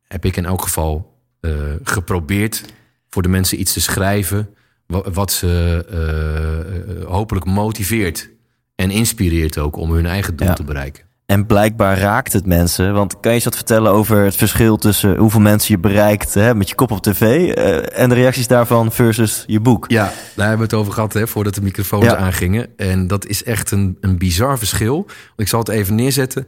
heb ik in elk geval eh, geprobeerd voor de mensen iets te schrijven wa- wat ze eh, hopelijk motiveert en inspireert ook om hun eigen doel Ja. te bereiken. En blijkbaar raakt het mensen. Want kan je eens wat vertellen over het verschil tussen hoeveel mensen je bereikt hè, met je kop op tv eh, en de reacties daarvan versus je boek? Ja, daar hebben we het over gehad hè, voordat de microfoons Ja. aangingen. En dat is echt een, een bizar verschil. Ik zal het even neerzetten.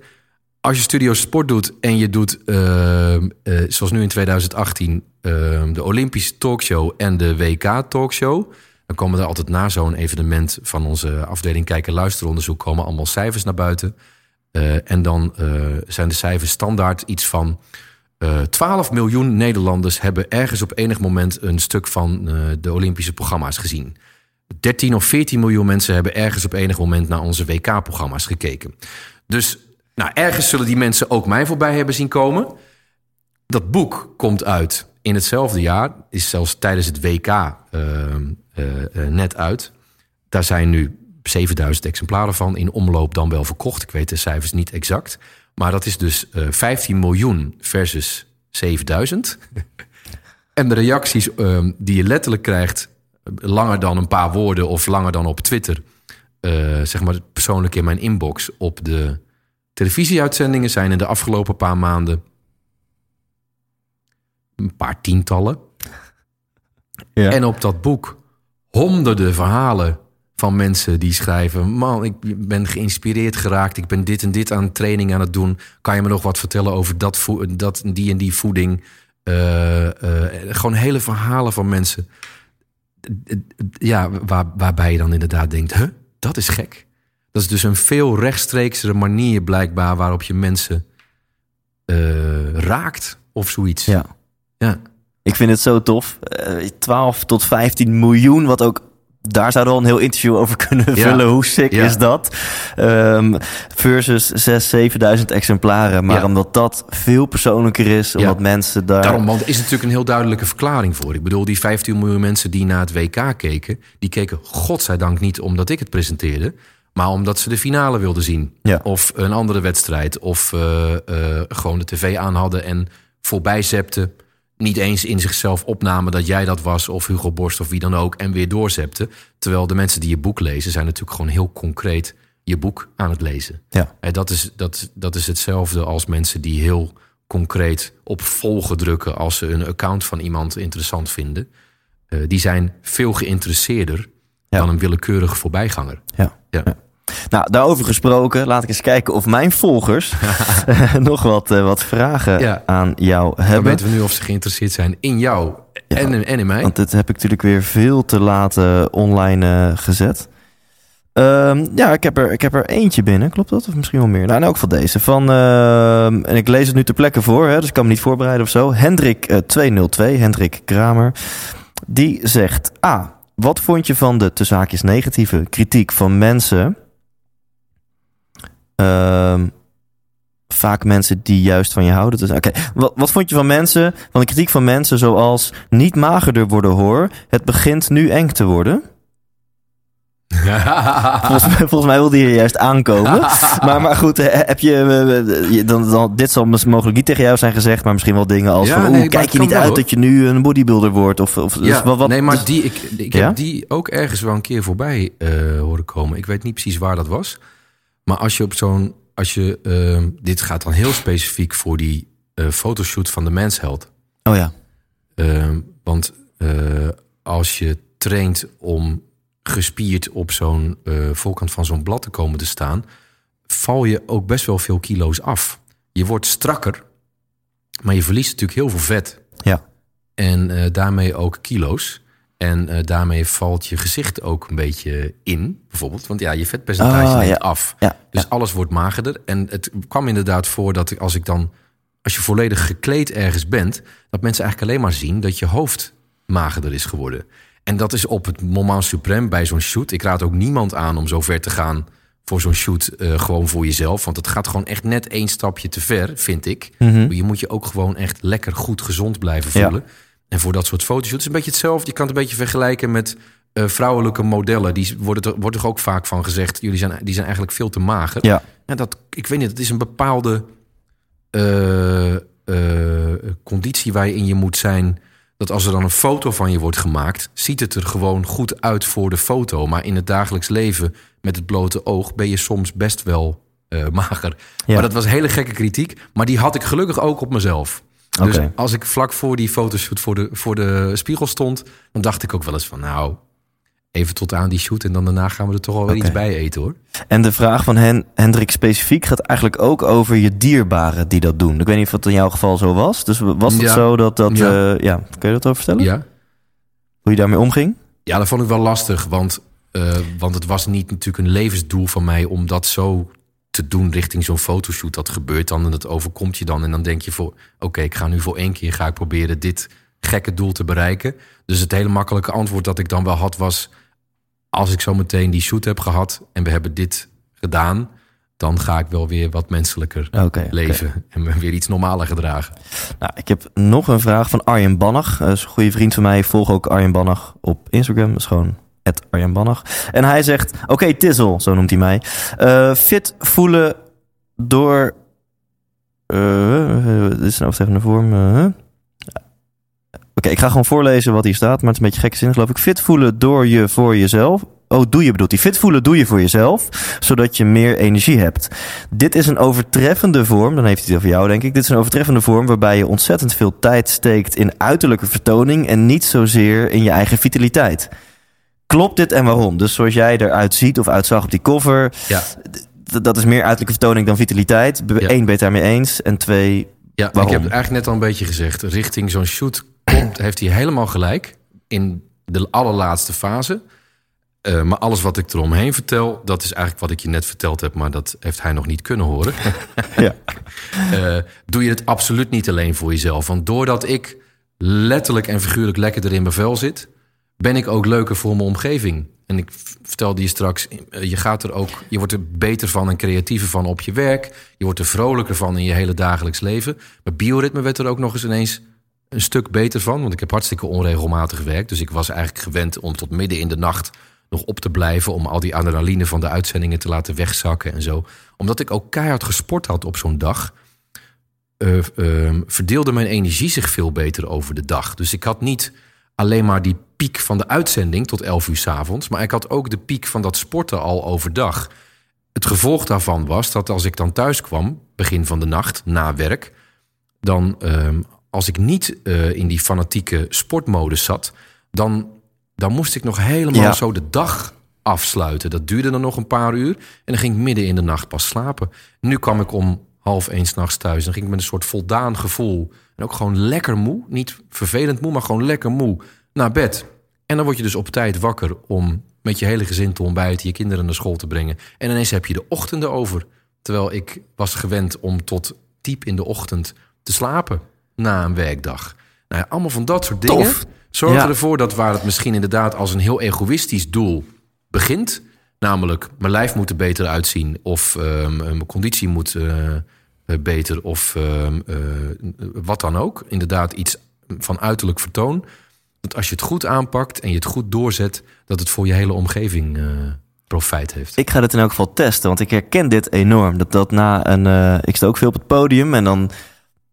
Als je Studio Sport doet en je doet, ehm, eh, zoals nu in 2018, ehm, de Olympische talkshow en de WK-talkshow... dan komen er altijd na zo'n evenement van onze afdeling Kijken Luisteronderzoek... komen allemaal cijfers naar buiten. Eh, en dan eh, zijn de cijfers standaard iets van... eh 12 miljoen Nederlanders hebben ergens op enig moment een stuk van de Olympische programma's gezien. 13 of 14 miljoen mensen hebben ergens op enig moment naar onze WK-programma's gekeken. Dus nou, ergens zullen die mensen ook mij voorbij hebben zien komen. Dat boek komt uit in hetzelfde jaar, is zelfs tijdens het WK net uit. Daar zijn nu 7000 exemplaren van in omloop dan wel verkocht. Ik weet de cijfers niet exact. Maar dat is dus eh 15 miljoen versus 7000. en de reacties ehm, die je letterlijk krijgt, eh, langer dan een paar woorden of langer dan op Twitter, eh, zeg maar persoonlijk in mijn inbox op de televisieuitzendingen, zijn in de afgelopen paar maanden een paar tientallen. Ja. En op dat boek honderden verhalen van mensen die schrijven: Man, ik ben geïnspireerd geraakt. Ik ben dit en dit aan training aan het doen. Kan je me nog wat vertellen over dat, dat die en die voeding? Eh, eh, gewoon hele verhalen van mensen. Ja, waar, waarbij je dan inderdaad denkt: huh, dat is gek. Dat is dus een veel rechtstreeksere manier blijkbaar waarop je mensen eh, raakt of zoiets. Ja. Ja. Ik vind het zo tof. Eh, 12 tot 15 miljoen, wat ook... Daar zouden we al een heel interview over kunnen Ja. vullen. Hoe sick Ja. is dat? Ehm, versus 6.000, 7.000 exemplaren. Maar Ja. omdat dat veel persoonlijker is. Omdat mensen daar... Daarom, want is natuurlijk een heel duidelijke verklaring voor. Ik bedoel, die 15 miljoen mensen die naar het WK keken... die keken godzijdank niet omdat ik het presenteerde... maar omdat ze de finale wilden zien. Of een andere wedstrijd. Of eh, eh, gewoon de tv aan hadden en voorbij zepten. Niet eens in zichzelf opnamen dat jij dat was... of Hugo Borst of wie dan ook, en weer doorzepten. Terwijl de mensen die je boek lezen... zijn natuurlijk gewoon heel concreet je boek aan het lezen. Ja. En dat is, dat, dat is hetzelfde als mensen die heel concreet op volgen drukken als ze een account van iemand interessant vinden. Eh, die zijn veel geïnteresseerder Ja. dan een willekeurige voorbijganger. Ja. Ja. Nou, daarover gesproken, laat ik eens kijken of mijn volgers nog wat, eh, wat vragen Ja. aan jou Dan hebben. weten we nu of ze geïnteresseerd zijn in jou en, en in mij. Want dit heb ik natuurlijk weer veel te laat eh, online eh, gezet. Ehm, ja, ik heb, er, ik heb er eentje binnen. Klopt dat? Of misschien wel meer? Nou, in elk geval deze. Van, ehm, en ik lees het nu ter plekke voor, hè, dus ik kan me niet voorbereiden of zo. Hendrik eh, 202, Hendrik Kramer. Die zegt... Ah, wat vond je van de tussen haakjes negatieve kritiek van mensen... Ehm, vaak mensen die juist van je houden. Dus, oké, wat, wat vond je van mensen, van de kritiek van mensen zoals niet magerder worden hoor, het begint nu eng te worden? Volgens, mij- volgens mij wilde je juist aankomen. maar, maar goed, eh, heb je, eh, je- dan, dan, dit zal mogelijk niet tegen jou zijn gezegd, maar misschien wel dingen als Ja, van, nee, oeh, maar kijk je niet uit hoor. dat je nu een bodybuilder wordt? Of, of dus ja, wat, wat, nee, maar die, ik, ik Ja? heb die ook ergens wel een keer voorbij eh, horen komen. Ik weet niet precies waar dat was. Maar als je op zo'n... Als je, ehm, dit gaat dan heel specifiek voor die eh, fotoshoot van de mensheld. Oh ja, Ehm, want eh, als je traint om gespierd op zo'n eh, voorkant van zo'n blad te komen te staan, val je ook best wel veel kilo's af. Je wordt strakker, maar je verliest natuurlijk heel veel vet. ja, En daarmee ook kilo's. En eh, daarmee valt je gezicht ook een beetje in, bijvoorbeeld. Want ja, je vetpercentage Ah, neemt ja. af. ja, Dus ja. alles wordt magerder. En het kwam inderdaad voor dat als ik dan, als je volledig gekleed ergens bent, dat mensen eigenlijk alleen maar zien dat je hoofd magerder is geworden. En dat is op het moment suprême bij zo'n shoot. Ik raad ook niemand aan om zo ver te gaan voor zo'n shoot, eh, gewoon voor jezelf. Want het gaat gewoon echt net één stapje te ver, vind ik. Je moet je ook gewoon echt lekker goed gezond blijven Ja. En voor dat soort fotoshoots is een beetje hetzelfde. Je kan het een beetje vergelijken met eh, vrouwelijke modellen. Die worden er, wordt er ook vaak van gezegd, jullie zijn, die zijn eigenlijk veel te mager. ja, En dat, ik weet niet, het is een bepaalde eh, eh, conditie waarin je moet zijn. Dat als er dan een foto van je wordt gemaakt, ziet het er gewoon goed uit voor de foto. Maar in het dagelijks leven met het blote oog ben je soms best wel mager. Ja. Maar dat was hele gekke kritiek. Maar die had ik gelukkig ook op mezelf. Dus als ik vlak voor die fotoshoot voor de, voor de spiegel stond, dan dacht ik ook wel eens van nou, even tot aan die shoot en dan daarna gaan we er toch wel iets bij eten hoor. En de vraag van Hen Hendrik specifiek gaat eigenlijk ook over je dierbaren die dat doen. Ik weet niet of het in jouw geval zo was. Dus was het Ja. zo dat dat... Ja. Ja. ja, kun je dat over vertellen? Ja. Hoe je daarmee omging? Ja, dat vond ik wel lastig, want, eh, want het was niet natuurlijk een levensdoel van mij om dat zo te doen richting zo'n fotoshoot. Dat gebeurt dan en dat overkomt je dan. En dan denk je voor, oké, ik ga nu voor één keer ga ik proberen dit gekke doel te bereiken. Dus het hele makkelijke antwoord dat ik dan wel had was, als ik zo meteen die shoot heb gehad en we hebben dit gedaan, dan ga ik wel weer wat menselijker leven en me weer iets normaler gedragen. Nou, ik heb nog een vraag van Arjen Bannach. Dat is een goede vriend van mij. Ik volg ook Arjen Bannach op Instagram. Dat is gewoon Arjen Bannach. En hij zegt, oké Tizzle, zo noemt hij mij. Eh, fit voelen door... eh, dit is een overtreffende vorm. eh. Oké, ik ga gewoon voorlezen wat hier staat. Maar het is een beetje gekke zin, geloof ik. Fit voelen door je voor jezelf. Oh, doe je bedoelt hij. Fit voelen doe je voor jezelf, zodat je meer energie hebt. Dit is een overtreffende vorm, dan heeft hij het over jou denk ik. Dit is een overtreffende vorm waarbij je ontzettend veel tijd steekt in uiterlijke vertoning en niet zozeer in je eigen vitaliteit. Klopt dit en waarom? Dus zoals jij eruit ziet of uitzag op die cover, Ja, dat is meer uiterlijke vertoning dan vitaliteit. Ja. Eén, ben je het daarmee eens? En twee, Ja, Waarom? ik heb het eigenlijk net al een beetje gezegd. Richting zo'n shoot komt, heeft hij helemaal gelijk. In de allerlaatste fase. Eh, maar alles wat ik eromheen vertel, dat is eigenlijk wat ik je net verteld heb, maar dat heeft hij nog niet kunnen horen. Ja. Eh, doe je het absoluut niet alleen voor jezelf. Want doordat ik letterlijk en figuurlijk lekkerder in mijn vel zit, ben ik ook leuker voor mijn omgeving. En ik vertelde je straks, eh, je gaat er ook, je wordt er beter van en creatiever van op je werk. Je wordt er vrolijker van in je hele dagelijks leven. Mijn bioritme werd er ook nog eens ineens een stuk beter van. Want ik heb hartstikke onregelmatig gewerkt. Dus ik was eigenlijk gewend om tot midden in de nacht nog op te blijven. Om al die adrenaline van de uitzendingen te laten wegzakken en zo. Omdat ik ook keihard gesport had op zo'n dag. eh, ehm, verdeelde mijn energie zich veel beter over de dag. Dus ik had niet alleen maar die piek van de uitzending tot 11 uur 's avonds. Maar ik had ook de piek van dat sporten al overdag. Het gevolg daarvan was dat als ik dan thuis kwam, begin van de nacht, na werk, dan ehm, als ik niet eh, in die fanatieke sportmodus zat, dan, dan moest ik nog helemaal Ja. zo de dag afsluiten. Dat duurde dan nog een paar uur en dan ging ik midden in de nacht pas slapen. Nu kwam ik om half één s'nachts thuis. Dan ging ik met een soort voldaan gevoel en ook gewoon lekker moe, niet vervelend moe, maar gewoon lekker moe naar bed. En dan word je dus op tijd wakker om met je hele gezin te ontbijten, je kinderen naar school te brengen. En ineens heb je de ochtenden over. Terwijl ik was gewend om tot diep in de ochtend te slapen na een werkdag. Nou ja, allemaal van dat soort dingen Tof. Ja. ervoor dat waar het misschien inderdaad als een heel egoïstisch doel begint, namelijk mijn lijf moet er beter uitzien of ehm, mijn conditie moet eh, eh, beter of ehm, eh, wat dan ook, inderdaad iets van uiterlijk vertoon, dat als je het goed aanpakt en je het goed doorzet, dat het voor je hele omgeving eh, profijt heeft. Ik ga dit in elk geval testen, want ik herken dit enorm. Dat, dat na een, eh, ik sta ook veel op het podium en dan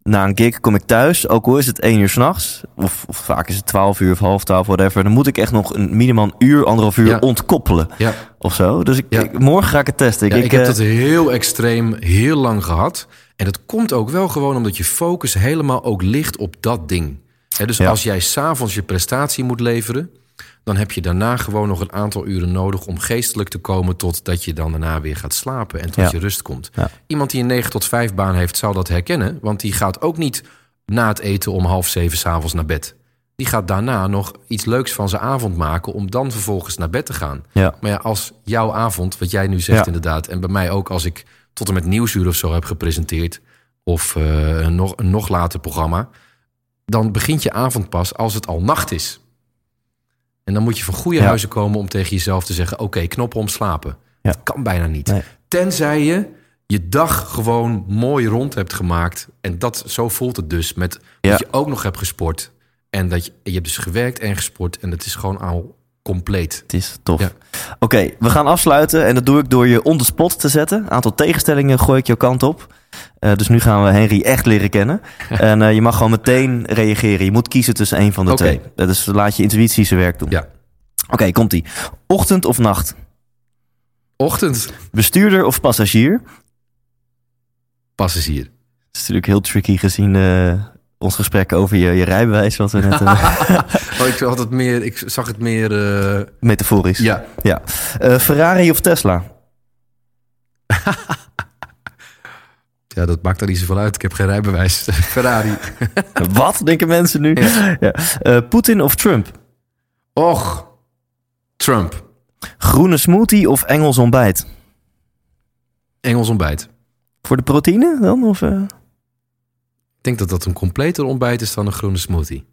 na een gig kom ik thuis. Ook al is het één uur s'nachts, of, of vaak is het twaalf uur of half twaalf, whatever. Dan moet ik echt nog een minimaal uur, anderhalf uur Ja. ontkoppelen Ja. of zo. Dus ik, Ja. ik- morgen ga ik het testen. Ik, heb eh, dat heel extreem heel lang gehad. En dat komt ook wel gewoon omdat je focus helemaal ook ligt op dat ding. Dus Ja. als jij s'avonds je prestatie moet leveren... dan heb je daarna gewoon nog een aantal uren nodig... om geestelijk te komen tot dat je dan daarna weer gaat slapen... en tot Ja. je rust komt. Ja. Iemand die een 9 tot 5 baan heeft, zal dat herkennen. Want die gaat ook niet na het eten om half zeven s'avonds naar bed. Die gaat daarna nog iets leuks van zijn avond maken... om dan vervolgens naar bed te gaan. ja. Maar ja, als jouw avond, wat jij nu zegt inderdaad... en bij mij ook als ik tot en met Nieuwsuur of zo heb gepresenteerd... of eh, een, nog, een nog later programma... dan begint je avond pas als het al nacht is. En dan moet je van goede Ja. huizen komen om tegen jezelf te zeggen... oké, knop om slapen. Ja. Dat kan bijna niet. Nee. Tenzij je je dag gewoon mooi rond hebt gemaakt. En dat, zo voelt het dus. Met Ja. dat je ook nog hebt gesport. En dat je, je hebt dus gewerkt en gesport. En het is gewoon al compleet. Het is tof. Ja. Oké, we gaan afsluiten en dat doe ik door je on the spot te zetten. Een aantal tegenstellingen gooi ik jouw kant op. Eh, dus nu gaan we Henry echt leren kennen. en eh, je mag gewoon meteen reageren. Je moet kiezen tussen één van de Oké. twee. Dus laat je intuïtie zijn werk doen. Ja. Oké, komt-ie. Ochtend of nacht? Ochtend. Bestuurder of passagier? passagier. Dat is natuurlijk heel tricky gezien eh, ons gesprek over je, je rijbewijs. Wat we net Oh, ik, had het meer, ik zag het meer. metaforisch. ja, ja. Ferrari of Tesla? ja, dat maakt er niet zoveel uit. Ik heb geen rijbewijs. Ferrari. Wat denken mensen nu? Ja. Eh, Poetin of Trump? Och, Trump. Groene smoothie of Engels ontbijt? Engels ontbijt. Voor de proteïne dan? Of, eh? Ik denk dat dat een completer ontbijt is dan een groene smoothie.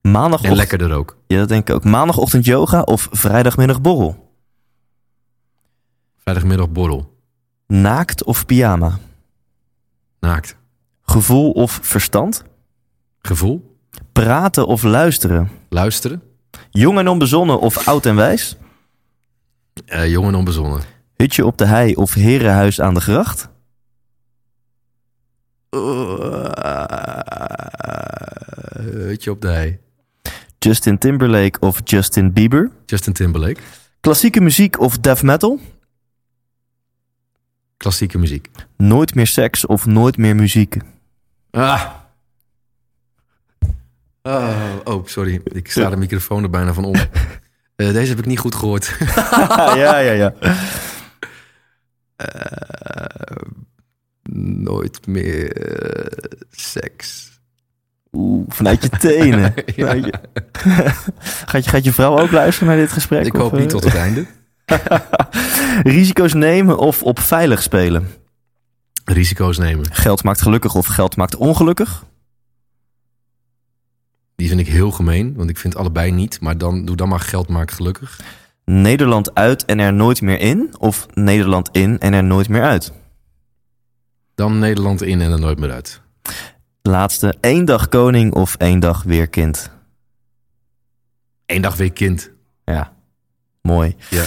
En Maandagochtend, lekkerder ook. ja, dat denk ik ook. Maandagochtend yoga of vrijdagmiddag borrel? Vrijdagmiddag borrel. Naakt of pyjama? Naakt. Gevoel of verstand? Gevoel. Praten of luisteren? Luisteren. Jong en onbezonnen of oud en wijs? Eh, jong en onbezonnen. Hutje op de hei of herenhuis aan de gracht? Hutje op de hei. Justin Timberlake of Justin Bieber? Justin Timberlake. Klassieke muziek of death metal? Klassieke muziek. Nooit meer seks of nooit meer muziek? Ah. Oh, oh, sorry. Ik sta de microfoon er bijna van om. Eh, deze heb ik niet goed gehoord. ja, ja, ja. Eh, nooit meer eh, seks. Oeh, vanuit je tenen. Ja. Vanuit je- gaat, je, gaat je vrouw ook luisteren naar dit gesprek? Ik of, hoop niet tot het einde. Risico's nemen of op veilig spelen? Risico's nemen. Geld maakt gelukkig of geld maakt ongelukkig? Die vind ik heel gemeen, want ik vind allebei niet. Maar dan doe dan maar geld maakt gelukkig. Nederland uit en er nooit meer in? Of Nederland in en er nooit meer uit? Dan Nederland in en er nooit meer uit. Laatste, één dag koning of één dag weer kind? Eén dag weer kind. Ja, mooi. Ja.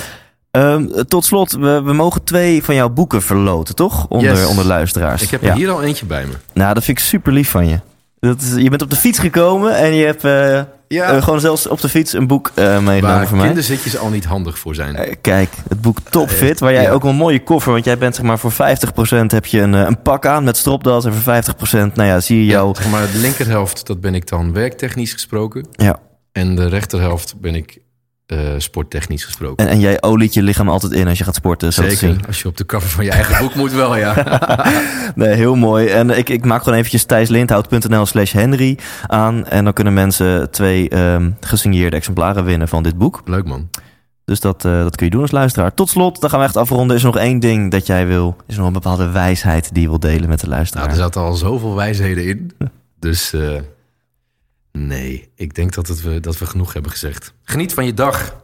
Ehm, tot slot, we, we mogen twee van jouw boeken verloten, toch? Onder, Yes. onder luisteraars. Ik heb ja. er hier al eentje bij me. Nou, dat vind ik super lief van je. Dat is, je bent op de fiets gekomen en je hebt eh, Ja. eh, gewoon zelfs op de fiets een boek eh meegenomen voor mij. kinderzitjes al niet handig voor zijn. Kijk, het boek Topfit, waar jij ja. ook een mooie koffer, want jij bent zeg maar voor 50% heb je een, een pak aan met stropdas en voor 50% nou ja, zie je jou. Ja, zeg maar de linkerhelft, dat ben ik dan werktechnisch gesproken. Ja. En de rechterhelft ben ik eh, sporttechnisch gesproken. En, en jij oliet je lichaam altijd in als je gaat sporten, te zien. Zeker, als je op de cover van je eigen boek moet wel, ja. Nee, heel mooi. En ik, ik maak gewoon eventjes thijslindhout.nl slash Henry aan. En dan kunnen mensen twee ehm, gesigneerde exemplaren winnen van dit boek. Leuk man. Dus dat, eh, dat kun je doen als luisteraar. Tot slot, dan gaan we echt afronden. Is er nog één ding dat jij wil? Is er nog een bepaalde wijsheid die je wil delen met de luisteraar? Nou, er zaten al zoveel wijsheden in. Dus eh, nee, ik denk dat, het we, dat we genoeg hebben gezegd. Geniet van je dag.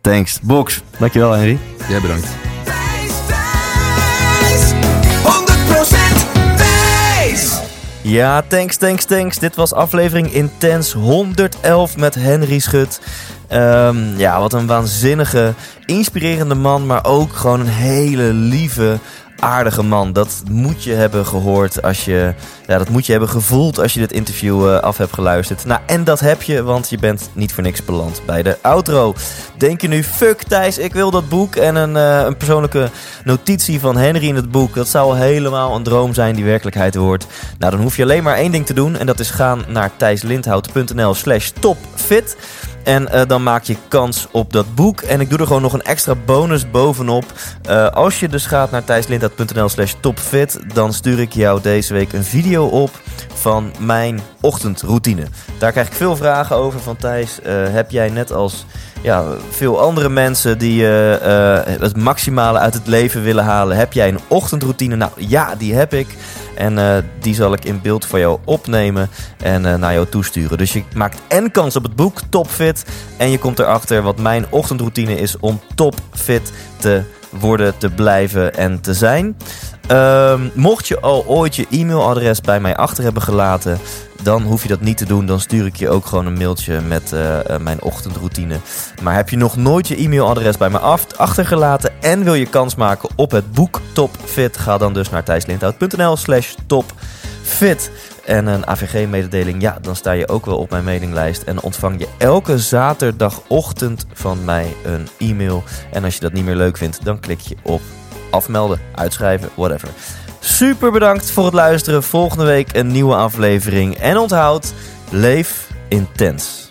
Thanks. Box. Dankjewel, Henry. Jij bedankt. Thijs, Thijs, 100% Thijs. Ja, thanks, thanks, thanks. Dit was aflevering Intens 111 met Henry Schut. Ehm, ja, wat een waanzinnige, inspirerende man, maar ook gewoon een hele lieve, aardige man. Dat moet je hebben gehoord als je, ja, dat moet je hebben gevoeld als je dit interview eh, af hebt geluisterd. Nou, en dat heb je, want je bent niet voor niks beland bij de outro. Denk je nu, fuck Thijs, ik wil dat boek en een, eh, een persoonlijke notitie van Henry in het boek. Dat zou helemaal een droom zijn die werkelijkheid wordt. Nou, dan hoef je alleen maar één ding te doen en dat is gaan naar thijslindhout.nl slash topfit. En eh, dan maak je kans op dat boek. En ik doe er gewoon nog een extra bonus bovenop. Eh, als je dus gaat naar thijslindhout.nl slash topfit... dan stuur ik jou deze week een video op van mijn ochtendroutine. Daar krijg ik veel vragen over van Thijs. eh, heb jij net als ja, veel andere mensen die het maximale uit het leven willen halen... heb jij een ochtendroutine? Nou ja, die heb ik. En eh, die zal ik in beeld voor jou opnemen en eh, naar jou toesturen. Dus je maakt en kans op het boek Topfit. En je komt erachter wat mijn ochtendroutine is om topfit te worden, te blijven en te zijn. Ehm, mocht je al ooit je e-mailadres bij mij achter hebben gelaten, dan hoef je dat niet te doen. Dan stuur ik je ook gewoon een mailtje met eh, eh, mijn ochtendroutine. Maar heb je nog nooit je e-mailadres bij me af, achtergelaten en wil je kans maken op het boek Topfit, ga dan dus naar thijslindhout.nl slash topfit. En een AVG-mededeling, ja, dan sta je ook wel op mijn mailinglijst. En ontvang je elke zaterdagochtend van mij een e-mail. En als je dat niet meer leuk vindt, dan klik je op afmelden, uitschrijven, whatever. Super bedankt voor het luisteren. Volgende week een nieuwe aflevering. En onthoud, leef intens.